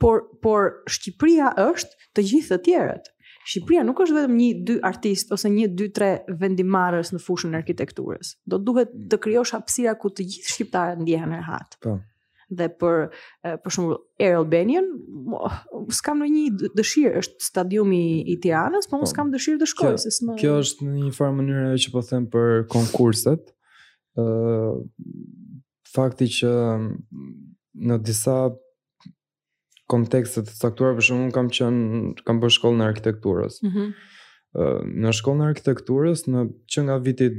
Por por Shqipëria është të gjithë të tjerët. Shqipëria nuk është vetëm një dy artistë ose një dy tre vendimmarrës në fushën e arkitekturës. Do duhet të krijosh hapësira ku të gjithë shqiptarët ndjehen rehat. Po. dhe për për shembull Air Albanian unë s'kam ndonjë dëshirë është stadiumi i Tiranës po unë po, s'kam dëshirë të shkoj se s'më Kjo është në një farë mënyrë ajo që po them për konkurset ë uh, fakti që në disa kontekste të caktuara, për shembull, kam qenë kam bërë shkollën e arkitekturës. Ëh. Mm -hmm. Në shkollën e arkitekturës në që nga viti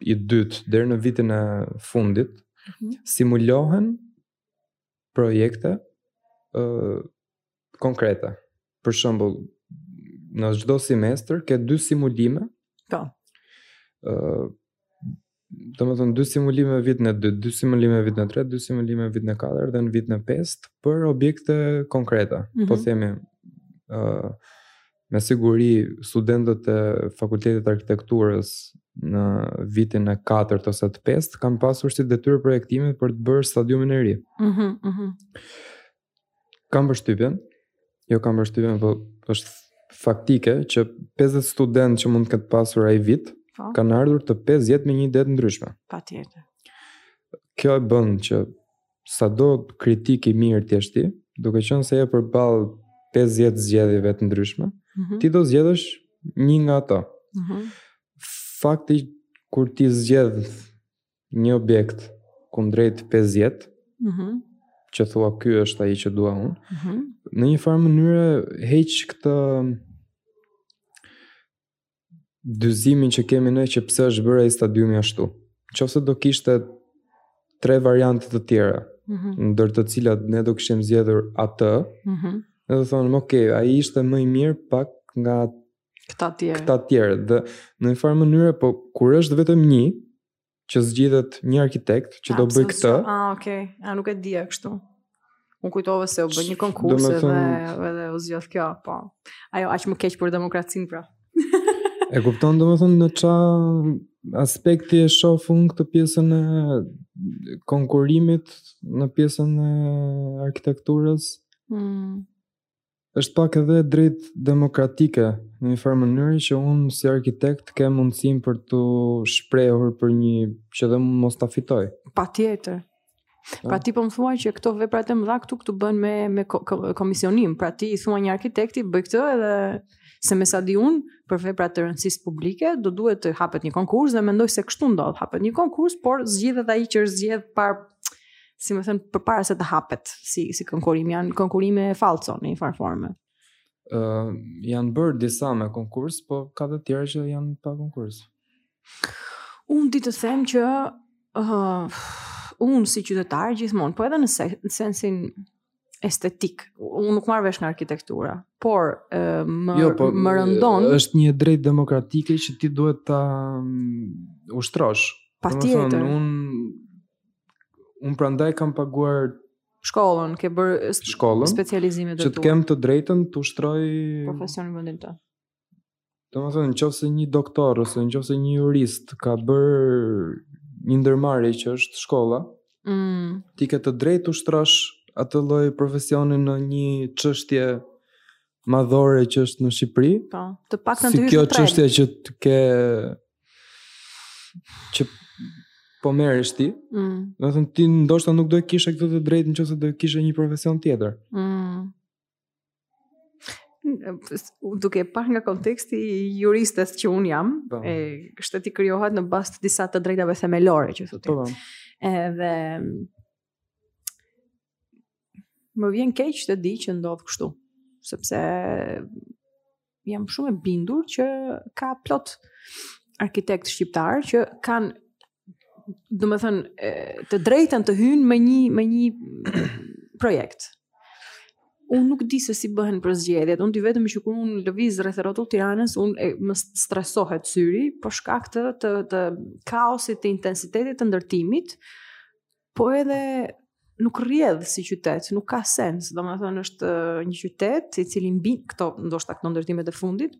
i dytë deri në vitin e fundit mm -hmm. simulohen projekte ëh konkrete. për shembull, në çdo semestër ke dy simulime. Po. ë Domethënë dy simulime vitin e dytë, dy simulime vitin e tretë, dy simulime vitin e katërt dhe në vitin e pestë për objekte konkrete. Mm -hmm. Po mhm. themi ë me siguri studentët e Fakultetit të Arkitekturës në vitin e katërt ose të pestë kanë pasur si detyrë projektimi për të bërë stadiumin e ri. Mhm. Mm mhm. Mm kam përshtypjen, jo kam përshtypjen, po është faktike që 50 studentë që mund të ketë pasur ai vit, po. kanë ardhur të 50 me një ide ndryshme. Patjetër. Kjo e bën që sado kritik i mirë të jesh ti, duke qenë se je përballë 50 zgjedhjeve të ndryshme, mm -hmm. ti do zgjedhësh një nga ato. Mm -hmm. Fakti kur ti zgjedh një objekt kundrejt 50, mm -hmm. që thua ky është ai që dua unë, mm -hmm. në një farë mënyre heq këtë dyzimin që kemi ne që pse është bërë ai stadiumi ashtu. Qoftë se do kishte tre variante të tjera, mm -hmm. ndër të cilat ne do kishim zgjedhur atë, mm -hmm. ne do thonim, "Ok, ai ishte më i mirë pak nga këta të tjerë. Në një farë mënyre po kur është vetëm një që zgjidhet një arkitekt që do bëj këtë. Ah, okay. A nuk e dija kështu. Unë kujtova se u bë një konkurs edhe thënë... edhe u zgjodh kjo, po. Ajo aq më keq për demokracinë pra. e kupton domethënë në ça aspekti e shoh unë këtë pjesën e konkurrimit në pjesën e arkitekturës? Mm. Është pak edhe e drejtë demokratike, në një farë mënyre që unë si arkitekt kem mundësinë për t'u shprehur për një që dhe mos ta fitoj. Patjetër. Po. Pra ti po më thua që këto veprat e mëdha këtu këtu bëhen me me komisionim. Pra ti i thua një arkitekti bëj këtë edhe se me sa di unë për vepra të rëndësisë publike do duhet të hapet një konkurs dhe mendoj se kështu ndodh, hapet një konkurs, por zgjidhet ai që është zgjedh par si me thënë, përpara se të hapet, si, si konkurrim, janë konkurrime fallco në një farë forme. Uh, janë bërë disa me konkurs, po ka të tjera që janë pa konkurs. Unë di të them që uh, unë si qytetar gjithmonë, po edhe në, se, në sensin estetik. Unë nuk marr vesh nga arkitektura, por e, më jo, po, më rëndon. Është një e drejtë demokratike që ti duhet ta mm, ushtrosh. Patjetër. Unë unë prandaj kam paguar shkollën, ke bërë shkollën, specializimet e tua. Që të kem të drejtën të ushtroj profesionin në vendin të. Domethënë, në qoftë se një doktor ose në qoftë se një jurist ka bërë një ndërmarrje që është shkolla, mm. ti ke të drejtë të ushtrosh atë lloj profesioni në një çështje madhore që është në Shqipëri. Po, të paktën si të hysh. Si kjo çështje që të ke që po merresh ti. Mm. Domethënë ti ndoshta nuk do e kishe këtë të drejtë në qoftë se do kishe një profesion tjetër. Mm. duke pa nga konteksti i juristes që unë jam, po. e shteti krijohet në bazë të disa të drejtave themelore që thua ti. Po, po. Edhe më vjen keq të di që ndodh kështu, sepse jam shumë e bindur që ka plot arkitekt shqiptar që kanë domethënë të drejtën të hyjnë me një me një projekt. Unë nuk di se si bëhen përzgjedhjet. Unë di vetëm që kur unë lëviz rreth e rrotull Tiranës, unë e, më stresohet syri për shkak të të, të kaosit të intensitetit të ndërtimit Po edhe nuk rrjedh si qytet, nuk ka sens, domethënë është një qytet i cili mbi këto, ndoshta këto ndërtimet e fundit,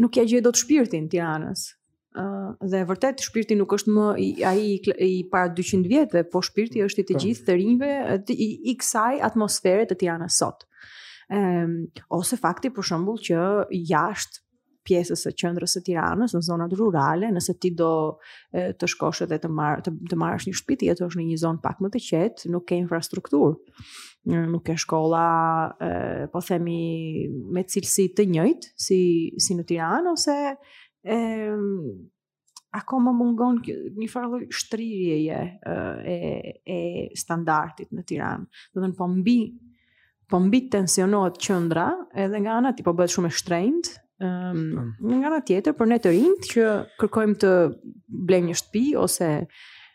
nuk ia gjej dot shpirtin Tiranës. Uh, dhe vërtet shpirti nuk është më ai i, i para 200 vjetëve, po shpirti është i të po. gjithë të rinjve i, i kësaj atmosfere të Tiranës sot. Ëm um, ose fakti për shembull që jashtë pjesës së qendrës së Tiranës, në zonat rurale, nëse ti do të shkosh edhe të marr të, të marrësh një shtëpi, le të është në një zonë pak më të qetë, nuk ke infrastrukturë, nuk ke shkolla, po themi me cilësi të njëjtë si si në Tiranë ose e, akoma mungon një farë lloj shtrirjeje e e standardit në Tiranë. Domethënë po mbi po mbitensionohet qendra edhe nga ana tjetër po bëhet shumë e shtrenjtë. Ëm um, nga ana tjetër për ne të rinjtë që kërkojmë të blejmë një shtëpi ose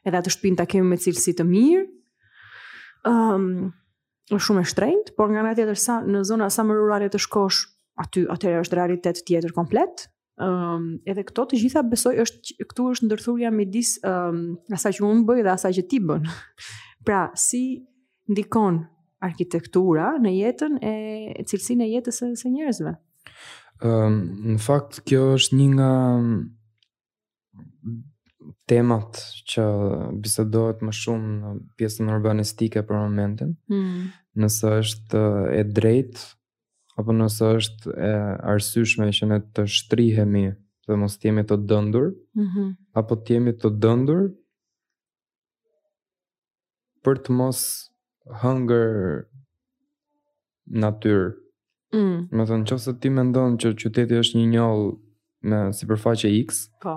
edhe atë shtëpinë ta kemi me cilësi të mirë. Ëm um, është shumë e shtrenjtë, por nga ana tjetër sa në zona sa më rurale të shkosh, aty atëherë është realitet tjetër komplet, Um, edhe këto të gjitha besoj është këtu është ndërthurja midis um, asaj që unë bëj edhe asaj që ti bën. pra, si ndikon arkitektura në jetën e cilësinë e jetës së, së njerëzve? Um, në fakt kjo është një nga temat që bisedohet më shumë në pjesën urbanistike për momentin. Mm. Nëse është e drejtë apo nëse është e arsyeshme që ne të shtrihemi dhe mos të jemi të dendur, mm -hmm. apo të jemi të dendur për të mos ngrënë natyrë. Mm. Domethënë, qoftë se ti mendon që qyteti është një njollë me sipërfaqe X, po.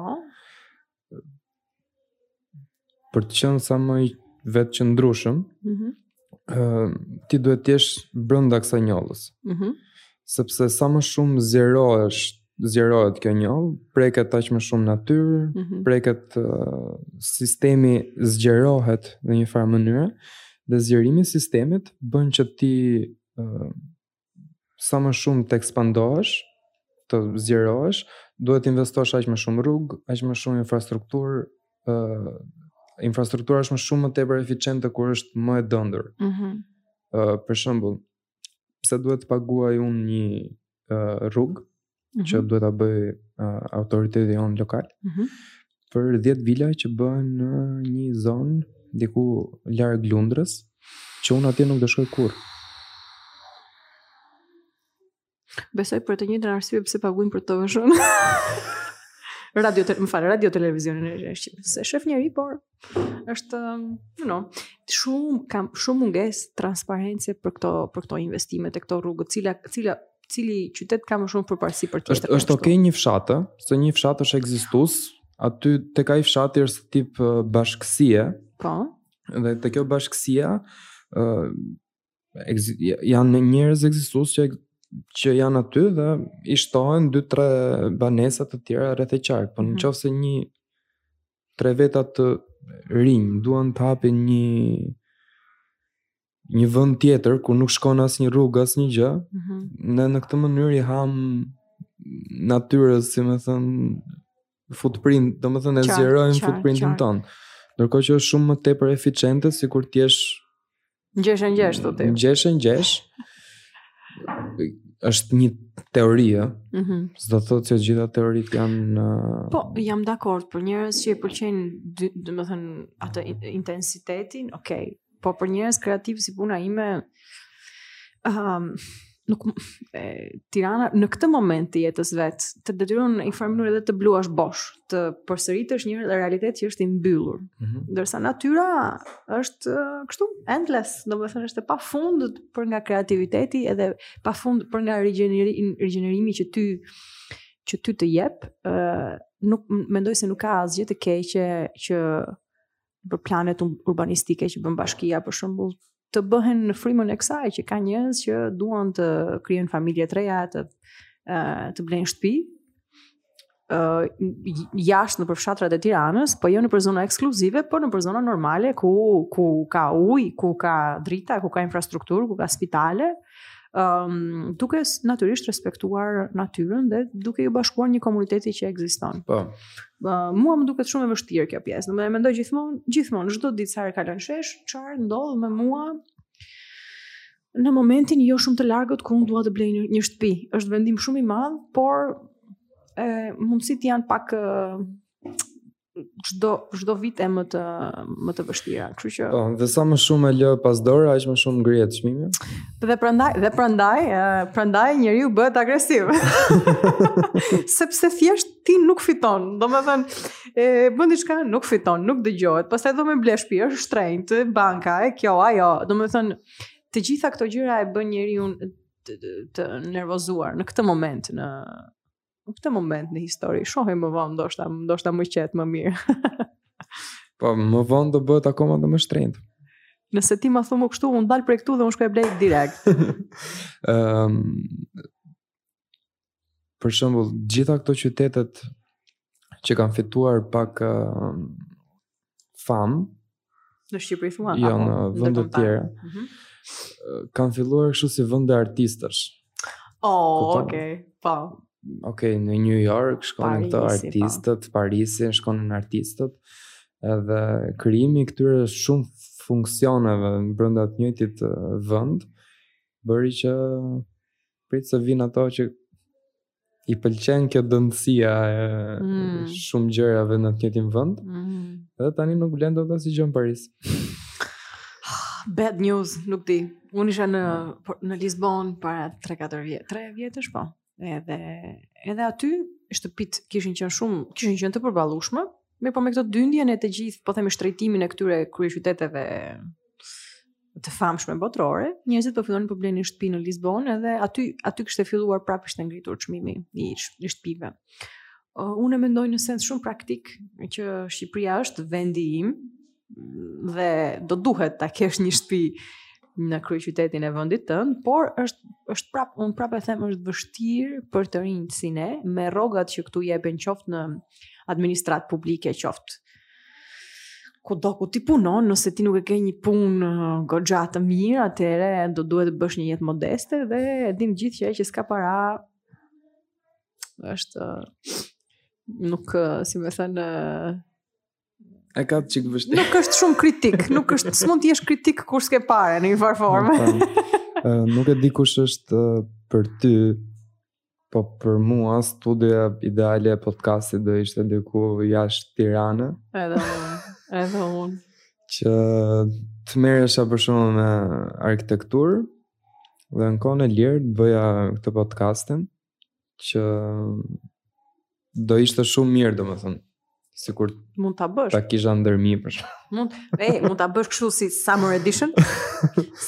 për të qenë sa më i vetëqëndrueshëm, mm -hmm. uh, ti duhet të jesh brenda kësaj njollës. Mm -hmm. Sepse sa më shumë zgjerohesh zgjerohet kjo njollë, preket aq më shumë natyrë, mm -hmm. preket uh, sistemi zgjerohet në një farë mënyre dhe zgjerimi i sistemit bën që ti uh, sa më shumë të ekspandohesh, të zgjerohesh, duhet të investosh aq më shumë rrugë, aq më shumë infrastrukturë, ë uh, infrastruktura është më shumë më tepër efiçente kur është më e dendur. Mhm. Mm ë uh, për shembull, pse duhet të paguaj unë një uh, rrugë mm -hmm. që mhm. duhet ta bëj uh, autoriteti jonë lokal. Mm -hmm. Për 10 vila që bëhen në një zonë diku larg Lundrës, që unë atje nuk do shkoj kurrë. Besoj për të njëjtën arsye pse paguajnë për të vëshën. radio, më falë, Radio Televizionin e Shqipërisë. S'e shef njeri, por është you know shumë ka shumë mungesë transparence për këto për këto investime e këto rrugë cila cila cili qytet ka më shumë përparësi për tjetër. Është është okay një fshat, se një fshat është ekzistues, aty tek ai fshati është tip bashkësie. Po. Dhe te kjo bashkësia ë uh, janë njerëz ekzistues që që janë aty dhe i shtohen 2-3 banesa të tjera rreth e qark. Po në mm -hmm. qoftë se një tre veta të rinj duan të hapin një një vend tjetër ku nuk shkon asnjë rrugë, asnjë gjë. Mm -hmm. Ne në këtë mënyrë i hamë natyrës, si me thënë, footprint, domethënë e zgjerojmë footprintin tonë. Ndërkohë që është shumë më tepër efiçente, sikur t'jesh Ngjeshë e ngjeshë thotë ti. Ngjeshë e ngjeshë. Është një teori, ë. Mhm. Mm S'do të thotë se gjitha teoritë janë në Po, jam dakord për njerëz që i pëlqejnë, domethënë, atë intensitetin, okay. Po për njerëz kreativ si puna ime, ëm, um, nuk e, Tirana në këtë moment të jetës vet të detyron në një mënyrë edhe të bluash bosh, të përsëritësh një realitet që është i mbyllur. Mm -hmm. Ndërsa natyra është kështu endless, domethënë është e pafund për nga kreativiteti edhe pafund për nga rigjenerimi, rigjenerimi që ty që ty të jep, ë nuk mendoj se nuk ka asgjë të keqe që për planet urbanistike që bën bashkia për shembull të bëhen në frymën e kësaj që ka njerëz që duan të krijojnë familje të reja të të blejnë shtëpi uh, jashtë nëpër fshatrat e Tiranës, po jo nëpër zona ekskluzive, por nëpër zona normale ku ku ka ujë, ku ka drita, ku ka infrastrukturë, ku ka spitale, um, duke natyrisht respektuar natyrën dhe duke iu bashkuar një komuniteti që ekziston. Po. Uh, mua më duket shumë e vështirë kjo pjesë. Domethënë mendoj gjithmonë, gjithmonë çdo ditë sa herë kalon shesh, çfarë ndodh me mua në momentin jo shumë të largët ku unë dua të blej një, një shtëpi. Është vendim shumë i madh, por mundësitë janë pak çdo çdo vit e më të më të vështira. Kështu që Po, dhe sa më shumë e lë pas dore, aq më shumë ngrihet çmimi. Dhe prandaj, dhe prandaj, prandaj njeriu bëhet agresiv. Sepse thjesht ti nuk fiton. Domethënë, e bën diçka, nuk fiton, nuk dëgjohet. Pastaj do me ble shpi, është shtrenjt, banka, e kjo, ajo. Domethënë, të gjitha këto gjëra e bën njeriun të, të, të nervozuar në këtë moment, në, në këtë moment në histori. Shohim më vonë, ndoshta, ndoshta më qetë, më mirë. po, më vonë do bëhet akoma dhe më shtrenjt. Nëse ti ma thu mu kështu, unë dal prej këtu dhe unë shkoj e blej direkt. um, për shembull, gjitha këto qytetet që kanë fituar pak uh, famë në Shqipëri thua jo, në vende të tjera. Mm -hmm. Kanë filluar kështu si vende artistësh. Oh, ok, po. Ok, në New York shkonin këto po. artistët, po. Parisin shkonin artistët. Edhe krijimi i këtyre shumë funksioneve brenda të njëjtit vend bëri që Prit se vijn ato që i pëlqen kjo dëndësia e mm. shumë gjërave në të njëjtin vend. Mm. Dhe tani nuk blen dot asgjë në Paris. Bad news, nuk di. Unë isha në në Lisbon para 3-4 vjet, 3 vjetësh po. Edhe edhe aty shtëpit kishin qenë shumë, kishin qenë të përballueshme, mirëpo me këto dyndjen e të gjithë, po themi shtrejtimin e këtyre kryeqyteteve të famshme botërore, njerëzit po fillonin po blenin shtëpi në Lisbon edhe aty aty kishte filluar prapë ishte ngritur çmimi i shtëpive. Uh, unë mendoj në sens shumë praktik që Shqipëria është vendi im dhe do duhet ta kesh një shtëpi në kryeqytetin e vendit tënd, por është është prap unë prap e them është vështirë për të rinjtë si ne me rrogat që këtu jepen qoftë në administratë publike qoftë kudo ku ti punon, nëse ti nuk e ke një punë uh, goxha të mirë, atëherë do duhet të bësh një jetë modeste dhe e dim të gjithë që ai që s'ka para është uh, nuk uh, si me thënë e ka çik vështirë. Nuk është shumë kritik, nuk është s'mund të jesh kritik kur s'ke pare në një farë forme. Po, po. nuk e di kush është për ty Po për mua studioja ideale e podcastit do ishte diku jashtë Tirane. Edhe unë, edhe unë. Që të merresha për shembull me arkitekturë dhe në kohën e lirë të bëja këtë podcastin që do ishte shumë mirë, domethënë. Sikur mund ta bësh. Ta kisha Dhërmi për shembull. Mund, e, mund ta bësh kështu si Summer Edition.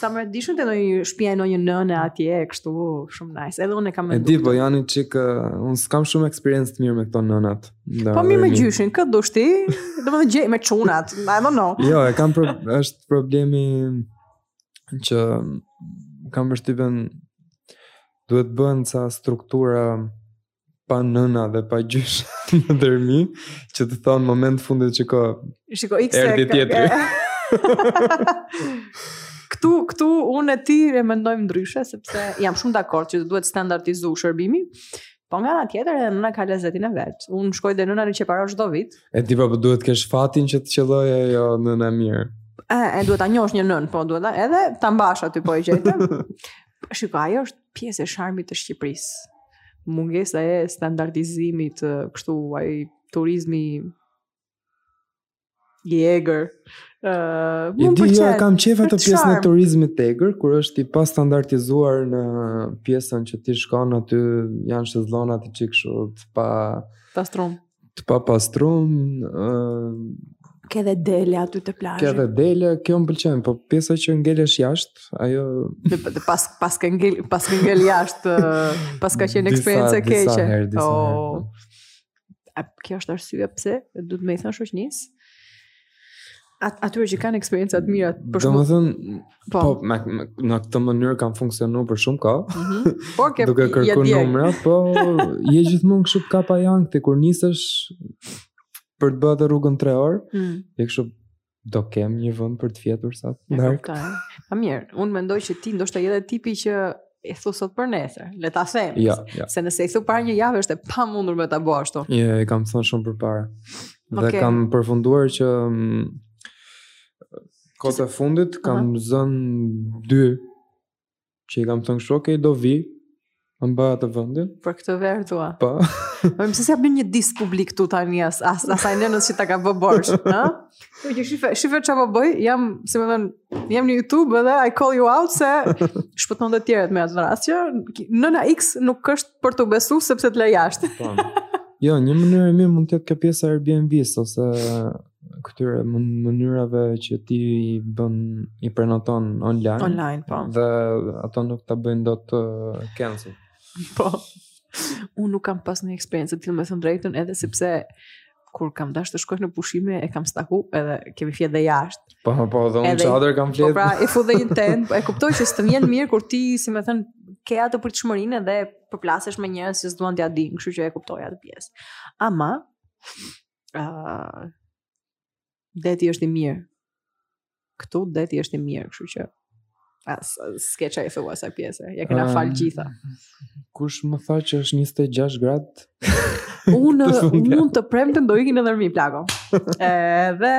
summer Edition te nojë shpia e nojë nëne atje, e kështu shumë nice. Edhe unë e kam e di, po janë çikë, unë s'kam shumë eksperiencë të mirë me këto nënat. Da, po mirë me gjyshin, kë të dosh ti, domethënë gjej me çunat, I don't know. jo, e kam, pro, është problemi që kam vështirën, duhet bëhen ca struktura, pa nëna dhe pa gjysh në Dhërmi, që të thonë moment i fundit që ka Shiko, iku, erdi tjetri. këtu, këtu unë e ti e mendojmë ndryshe, sepse jam shumë dakord që duhet standartizu shërbimi, Po nga ana tjetër edhe nëna ka lezetin e vet. Unë shkoj te nëna në Qeparo çdo vit. E di po duhet të kesh fatin që të qelloj ajo nëna e mirë. E, e duhet ta njohësh një nënë, po duhet edhe ta mbash aty po e gjete. Shiko, ajo është pjesë e sharmit të Shqipërisë. Mungesa e standardizimit, kështu ai turizmi i egër. Ë, uh, mund të them, kam qejf atë pjesën e turizmit të egër, kur është i pastandardizuar në pjesën që ti shkon aty, janë shezlonat një çikë ashtu të papastrum. Të papastrum, Ke dhe dele aty te plazhi. Ke dhe dele, kjo më pëlqen, po pjesa që ngelesh jashtë, ajo dhe, dhe pas paske ngel paske ngel jashtë, paska qenë eksperiencë e keqe. Disa herë, disa oh. herë. Po. A kjo është arsyeja pse duhet me i thënë shoqnis? At, atyre që kanë eksperienca të mira për shkak. Domethënë, po, po me, me, në këtë mënyrë kanë funksionuar për shumë kohë. Mm -hmm. Po je duke kërkuar numra, po je gjithmonë kështu që ka pak ankth ti kur nisesh për të bërë rrugën 3 orë, mm. je kështu do kem një vend për të fjetur s'do kem. Po mirë, unë mendoj që ti ndoshta je edhe tipi që i thu sot për nesër, le ta them. Ja, ja. Se nëse i thu para një javë është e pamundur me ta bë ashtu. Jo, e kam thënë shumë përpara. Dhe okay. kam përfunduar që mm, kohët e fundit kam uh -huh. zën dy që i kam thënë kështu, okay, do vi. Mbaj atë vendin. Për këtë verë thua. Po. Po pse s'i bën një diss publik këtu tani as asaj nënës që ta ka bë borxh, ëh? Po që shife, shife ça po bëj, jam, si me thënë, jam në YouTube edhe I call you out se shpëton të tjerët me atë që nëna X nuk është për të besu sepse të lë jashtë. Po. jo, një mënyrë e mirë mund të jetë kjo pjesa e Airbnb ose këtyre mënyrave që ti i bën i prenoton online. Online, po. Dhe ato nuk ta bëjnë dot uh, cancel. Po. Unë nuk kam pas një eksperiencë të tillë me thënë drejtën edhe sepse kur kam dashur të shkoj në pushime e kam caktu edhe kemi fjet dhe jashtë. Po po, po dhe unë në çadër kam fjet. Po pra, e fu dhe një tendë, e kuptoj që s'të vjen mirë kur ti, si me thënë, ke atë pritshmërinë dhe përplasesh me njerëz që s'duan t'ia dinë, kështu që e kuptoj atë pjesë. Ama ë uh, Deti është i mirë. Këtu deti është i mirë, kështu që s'ke ça i thua asaj pjese. Ia kena fal gjitha. Kush më tha që është 26 grad? Unë mund të premten do iki në Dhërmi plako. Edhe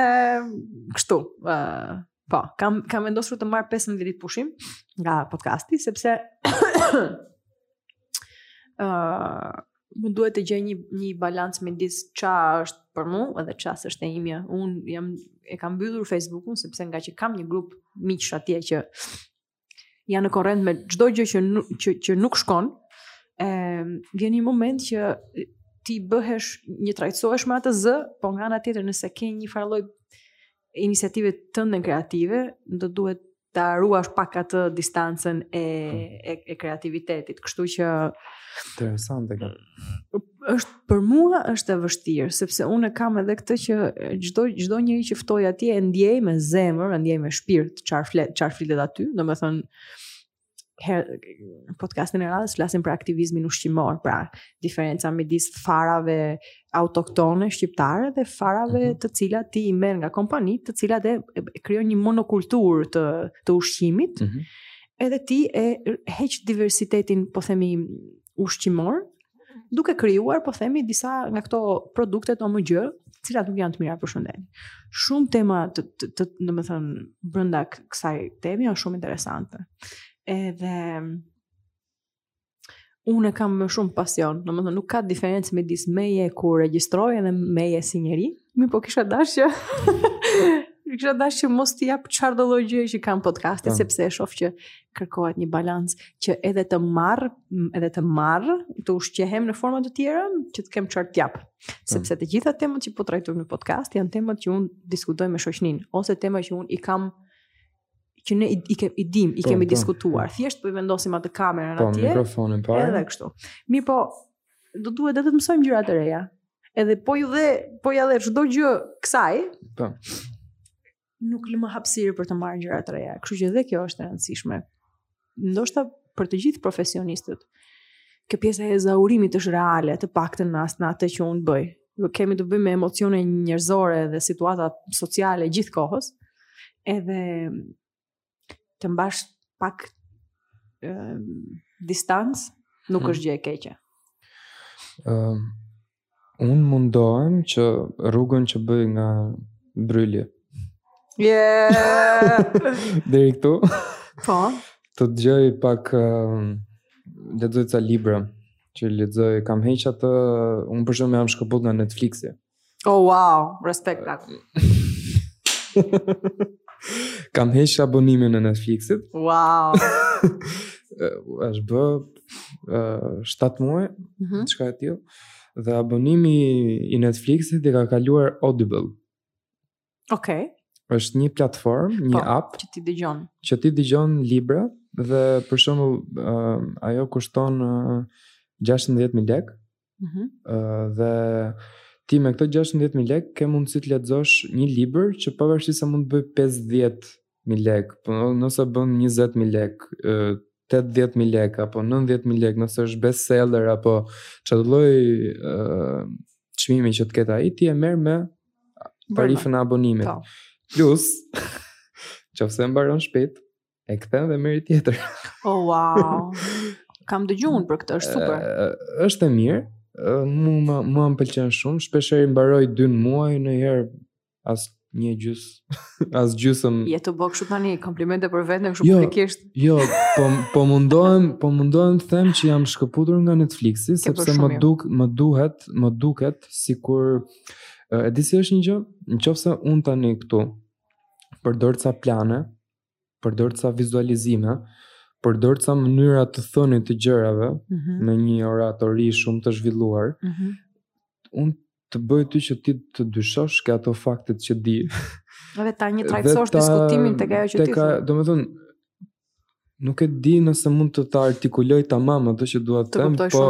kështu, Po, kam kam vendosur të marr 15 ditë pushim nga podcasti sepse ë uh, më duhet të gjej një një balancë midis ça është për mua edhe ça është e imja. Un jam e kam mbyllur Facebookun sepse ngaqë kam një grup miqsh atje që janë në korrent me çdo gjë që që që nuk shkon, ë vjen një moment që ti bëhesh njëtrajtësohesh me atë zë, po nga ana tjetër nëse ke një farë lloj iniciative tënden kreative, do duhet ta ruash pak atë distancën e, hmm. e, e kreativitetit. Kështu që... Interesante kjo. është për mua është e vështirë sepse unë kam edhe këtë që çdo çdo njeri që ftoj atje e ndjej me zemër, e ndjej me shpirt çfarë flet çfarë flitet aty, domethënë te podcasti i radhës flasim për aktivizmin ushqimor, pra diferenca midis farave autoktone shqiptare dhe farave mm -hmm. të cilat ti i merr nga kompanitë, të cilat e, e krijojnë një monokulturë të të ushqimit. Mm -hmm. Edhe ti e heq diversitetin, po themi, ushqimor, duke krijuar, po themi, disa nga këto produktet OMGJ, të cilat nuk janë të mira për shëndetin. Shumë tema të, të, të, domethënë, brënda kësaj temi, janë shumë interesante. Edhe, unë e kam me shumë pasion, domethënë, nuk ka diferencë midis meje kur regjistroj edhe meje si njeri, Mirëpo kisha dashë që... kisha dashë që mos t'i jap çfarëdo gjë që kam podcastit, po. sepse e shof që kërkohet një balancë që edhe të marr, edhe të marr, të ushqehem në forma të tjera, që të kem çfarë t'jap. Po. Sepse të gjitha temat që po trajtojmë në podcast janë temat që un diskutoj me shoqnin, ose tema që un i kam që ne i, ke, i dim, i po, kemi diskutuar. Thjesht po i vendosim atë kamerën atje. Po mikrofonin po. Edhe kështu. Mirëpo do duhet edhe të mësojmë gjëra të reja. Edhe po ju dhe, po ia dhe çdo gjë kësaj. Po. Nuk lë më hapësirë për të marrë gjëra të reja. Kështu që edhe kjo është e rëndësishme. Ndoshta për të gjithë profesionistët. Kjo pjesa e ezaurimit është reale, të paktën në zanatë që unë bëj. Jo kemi të bëjmë me emocione njerëzore dhe situata sociale gjithë kohës. Edhe të mbash pak ë distancë nuk hmm. është gjë e keqe. Ë uh, un mundohem që rrugën që bëj nga Brryli. Yeah. Deri këtu. Po. Të dëgjoj pak uh, lexoj ca libra që lexoj kam heq atë un për shembull jam shkëput nga Netflixi. Oh, wow, respekt pak. Kam heq abonimin e Netflixit. Wow. Është bë uh, 7 muaj, mm -hmm. diçka e tillë. Dhe abonimi i Netflixit i ka kaluar Audible. Okej. Okay. Është një platformë, një po, app që ti dëgjon. Që ti dëgjon libra dhe për shembull uh, ajo kushton uh, 16000 lekë. Mhm. Mm uh, dhe ti me këto 16000 lekë ke mundësi të lexosh një libër që pavarësisht sa mund të bëj 50 mi lek, po nëse bën 20 mi lek, 80 mi lek apo 90 mi lek, nëse është best seller apo çfarë lloj çmimi që të ketë ai, ti e merr me tarifën e abonimit. Po. Plus, qoftë se mbaron shpejt, e kthen dhe merr tjetër. Oh wow. Kam dëgjuar për këtë, është super. Është e mirë. Mu më më pëlqen shumë, shpeshherë i mbaroj 2 muaj një herë as një gjys as gjysëm je duke bërë shumë tani komplimente për veten shumë jo, publikisht jo po po mundohem po mundohem të them që jam shkëputur nga Netflixi sepse më duk më duhet më duket sikur e di si është një gjë në qoftë se unë tani këtu përdor ca plane përdor ca vizualizime, përdor ca mënyra të thënit të gjërave mm -hmm. me një oratori shumë të zhvilluar. Mm -hmm. Unë të bëj ty që ti të dyshosh ke ato faktet që di. Edhe ta anashkalosh diskutimin tek ajo që ti. Teka, domethënë, nuk e di nëse mund të ta artikuloj tamam atë që dua të them, po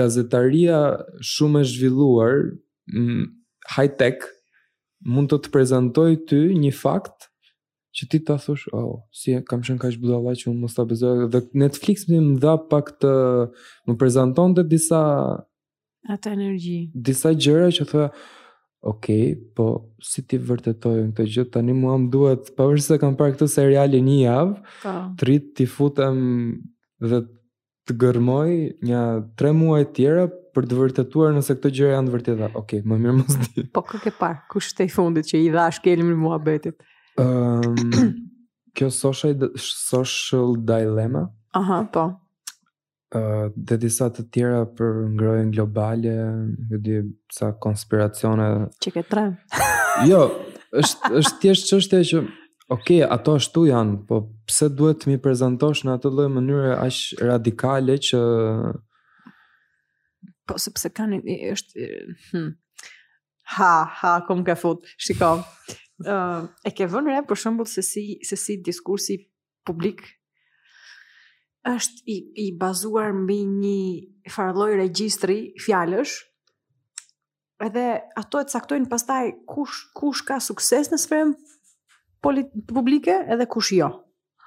gazetaria shumë e zhvilluar, high-tech, mund të të prezantoj ty një fakt që ti të thuash, oh, si kam qenë kaq budalla që unë mos ta besoj. Dhe Netflix më dha pak të më prezantonte disa atë energji. Disa gjëra që thoya, ok, po si ta vërtetoj këtë gjë, tani mua më duhet, pavarësisht se kam parë këtë serial një javë, po. të rri t'i futem dhe të gërmoj nja tre muaj të tjera për të vërtetuar nëse këto gjëra janë të vërteta. Okej, okay, më mirë mos di. Po kë ke parë? Kush ishte i fundit që i dha shkelmin muhabetit? Ëm um, kjo social social dilemma. Aha, po. Ë uh, dhe disa të tjera për ngrohjen globale, e di sa konspiracione. Çike tre. jo, është është thjesht çështja që Ok, ato ashtu janë, po pse duhet të m'i prezantosh në atë lloj mënyre aq radikale që po sepse kanë është hm. ha ha ku më ke fut, shiko. Ë uh, e ke vënë re për shembull se si se si diskursi publik është i i bazuar mbi një farë lloj regjistri fjalësh edhe ato e caktojnë pastaj kush kush ka sukses në sferën publike edhe kush jo.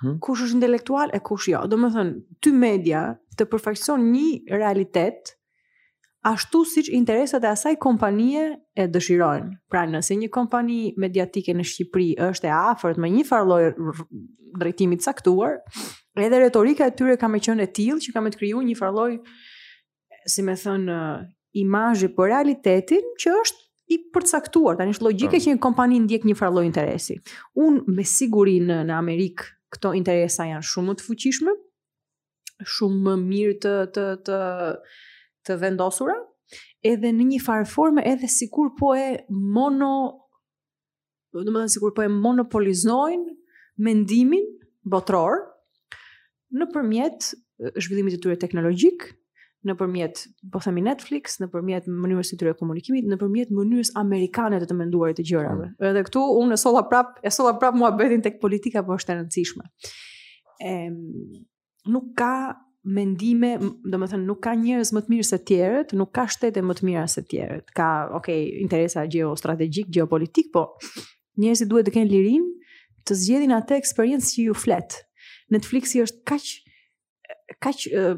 Hmm? Kush është intelektual e kush jo. Domethënë, ty media të përfaqëson një realitet ashtu siç interesat e asaj kompanie e dëshirojnë. Pra nëse një kompani mediatike në Shqipëri është e afërt me një farë lloj drejtimi të caktuar, edhe retorika e tyre ka me qenë e tillë që ka me të kriju një farë lloj si me thënë, imazhi për realitetin që është i përcaktuar. Tani është logjike po. që një kompani ndjek një farë lloj interesi. Unë me siguri në në Amerikë këto interesa janë shumë më të fuqishme, shumë më mirë të të të të vendosura, edhe në një farë forme edhe sikur po e mono domethënë sikur po e monopolizojnë mendimin botëror nëpërmjet zhvillimit të tyre teknologjik, nëpërmjet po themi Netflix, nëpërmjet mënyrës së tyre komunikimit, nëpërmjet mënyrës amerikane të të menduarit të gjërave. Mm. Edhe këtu unë e solla prap, e solla prap muhabetin tek politika po është e rëndësishme. Ehm nuk ka mendime, domethënë, nuk ka njerëz më të mirë se tjerët, nuk ka shtete më të mira se tjerët. Ka, ok, interesa gjeostrategjik, gjeopolitik, po njerëzit duhet të kenë lirinë të zgjedhin atë eksperiencë që ju flet. Netflixi është kaq kaq uh,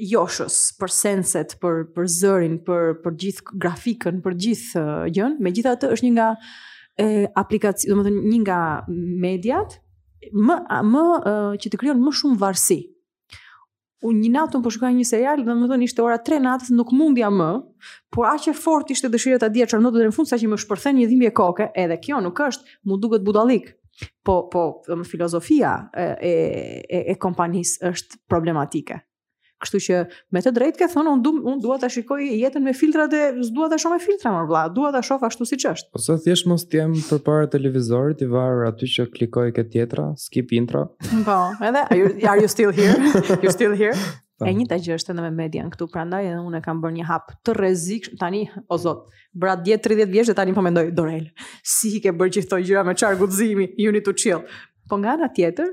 joshës për senset, për për zërin, për për gjithë grafikën, për gjithë uh, gjënë. Megjithatë është një nga e aplikacion, domethënë një nga mediat më më që të krijon më shumë varësi. Unë një natë po shikoja një serial, domethënë ishte ora 3 natës, nuk mundja më, por aq e fortë ishte dëshira ta dija çfarë ndodhi në fund, saqë më shpërthen një dhimbje koke, edhe kjo nuk është, mu duket budallik. Po po, domethënë filozofia e e e kompanisë është problematike. Kështu që me të drejtë ke thënë unë dua, unë dua ta shikoj jetën me filtra dhe s'dua ta shoh me filtra mo vëlla, dua ta shoh ashtu siç është. Ose thjesht mos të jem përpara televizorit i varur aty që klikoj këtë tjetra, skip intro. Po, edhe are you, are you still here? You still here? Po. E njëta gjë është edhe me median këtu, prandaj edhe unë kam bërë një hap të rrezikshëm. Tani, o zot, bëra 30 vjeç dhe tani po mendoj Dorel. Si i ke bërë gjithë këto gjëra me çar guximi? You need to chill. Po nga ana tjetër,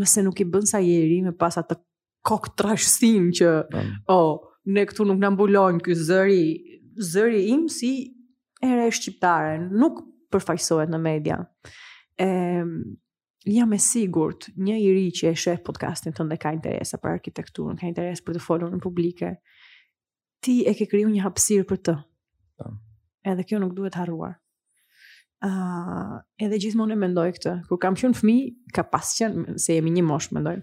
Nëse nuk i bën sa je i ri me pas atë kokëtrashësinë që o oh, ne këtu nuk na mbulojnë ky zëri, zëri im si e re shqiptare, nuk përfaqësohet në media. E jam e sigurt, një i ri që e sheh podcastin tënd ka interes për arkitekturën, ka interes për të folur në publik, ti e ke kriju një hapsirë për të. Ta. Po. Edhe kjo nuk duhet harruar. Uh, edhe gjithmonë e mendoj këtë. Kur kam qenë fëmi, ka pas qenë, se jemi një moshë, mendoj.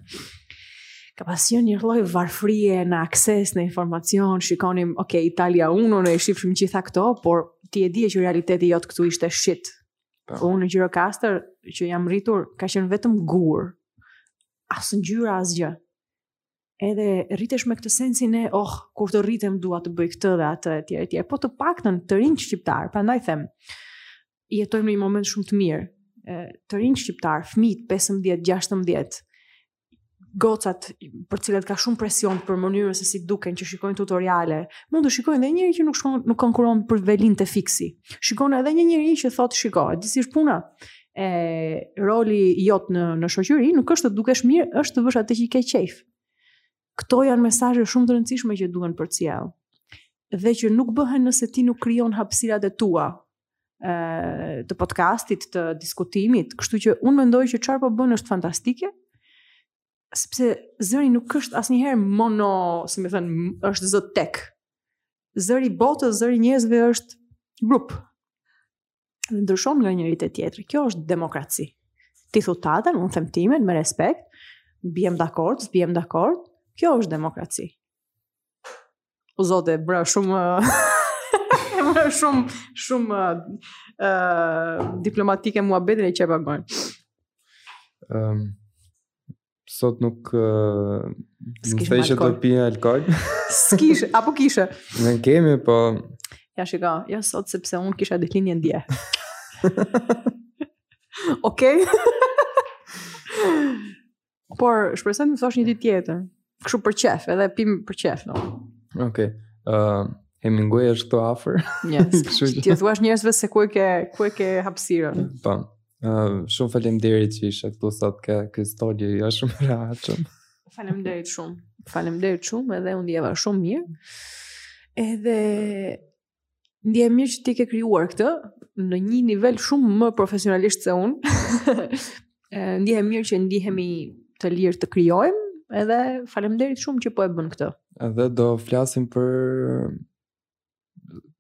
Ka pas qenë një lloj varfrie në akses, në informacion, shikonim, ok, Italia Uno, ne i shifshim gjitha këto, por ti e di që realiteti jot këtu ishte shit. Ta. Po. Unë në Gjirokastër, që jam rritur, ka qenë vetëm gurë. As ngjyra, asgjë. edhe rritesh me këtë sensin e oh, kur të rritem dua të bëj këtë dhe atë etj etj. Po të paktën të rinjt shqiptar, prandaj them, jetojmë në një moment shumë të mirë. Të rinjt shqiptar, fëmijët 15, 16, gocat për të cilat ka shumë presion për mënyrën se si duken që shikojnë tutoriale, mund të shikojnë edhe njeri që nuk shkon nuk konkuron për velin të fiksi. Shikon edhe një njeri që thotë shiko, e disi është puna. e roli jot në në shoqëri nuk është të dukesh mirë, është të bësh atë që e ke qejf. Këto janë mesazhe shumë të rëndësishme që duhen përcjell. Dhe që nuk bëhen nëse ti nuk krijon hapësirat e tua e të podcastit, të diskutimit, kështu që unë mendoj që çfarë po bën është fantastike, sepse zëri nuk është asnjëherë mono, si me thënë, është zë tek. Zëri i botës, zëri i njerëzve është grup. dhe ndryshon nga njëri te tjetri. Kjo është demokraci. Ti thu taten, unë them timen me respekt, bjem dakord, s'bjem dakord. Kjo është demokraci. O zot, e bëra shumë e më shumë shumë ë uh, diplomatike muhabetin e qepa gojën. Ëm um, Sot nuk më the që të pimë alkohol. Skish, apo kishe? Ne kemi, po Ja shiko, jo sot sepse un kisha ditëlindjen dje. Okej. Por shpresoj të më ftosh një ditë tjetër. Kështu për qef, edhe pim për qef, no. Okej. Ëm Hemingway është këtu afër. Yes. T'i thuash njerëzve se ku e ke ku e ke hapësirën. Po. Uh, shumë faleminderit që ishe këtu sot ke ky studio jo shumë i rehatshëm. Faleminderit shumë. Faleminderit shumë edhe u ndjeva shumë mirë. Edhe ndihem mirë që ti ke krijuar këtë në një nivel shumë më profesionalisht se unë. Ndihem mirë që ndihemi të lirë të krijojmë edhe faleminderit shumë që po e bën këtë. Edhe do flasim për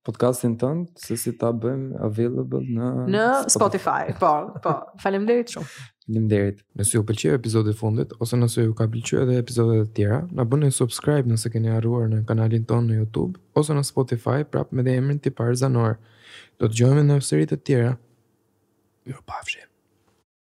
podcastin tënd se si ta bëjmë available në në Spotify. Spotify. Po, po. Faleminderit shumë. Faleminderit. Nëse ju pëlqeu episodi i fundit ose nëse ju ka pëlqyer edhe episode të tjera, na bëni subscribe nëse keni harruar në kanalin tonë në YouTube ose në Spotify prapë me emrin Tipar Zanor. Do të dëgjohemi në seritë e tjera. U pafshim.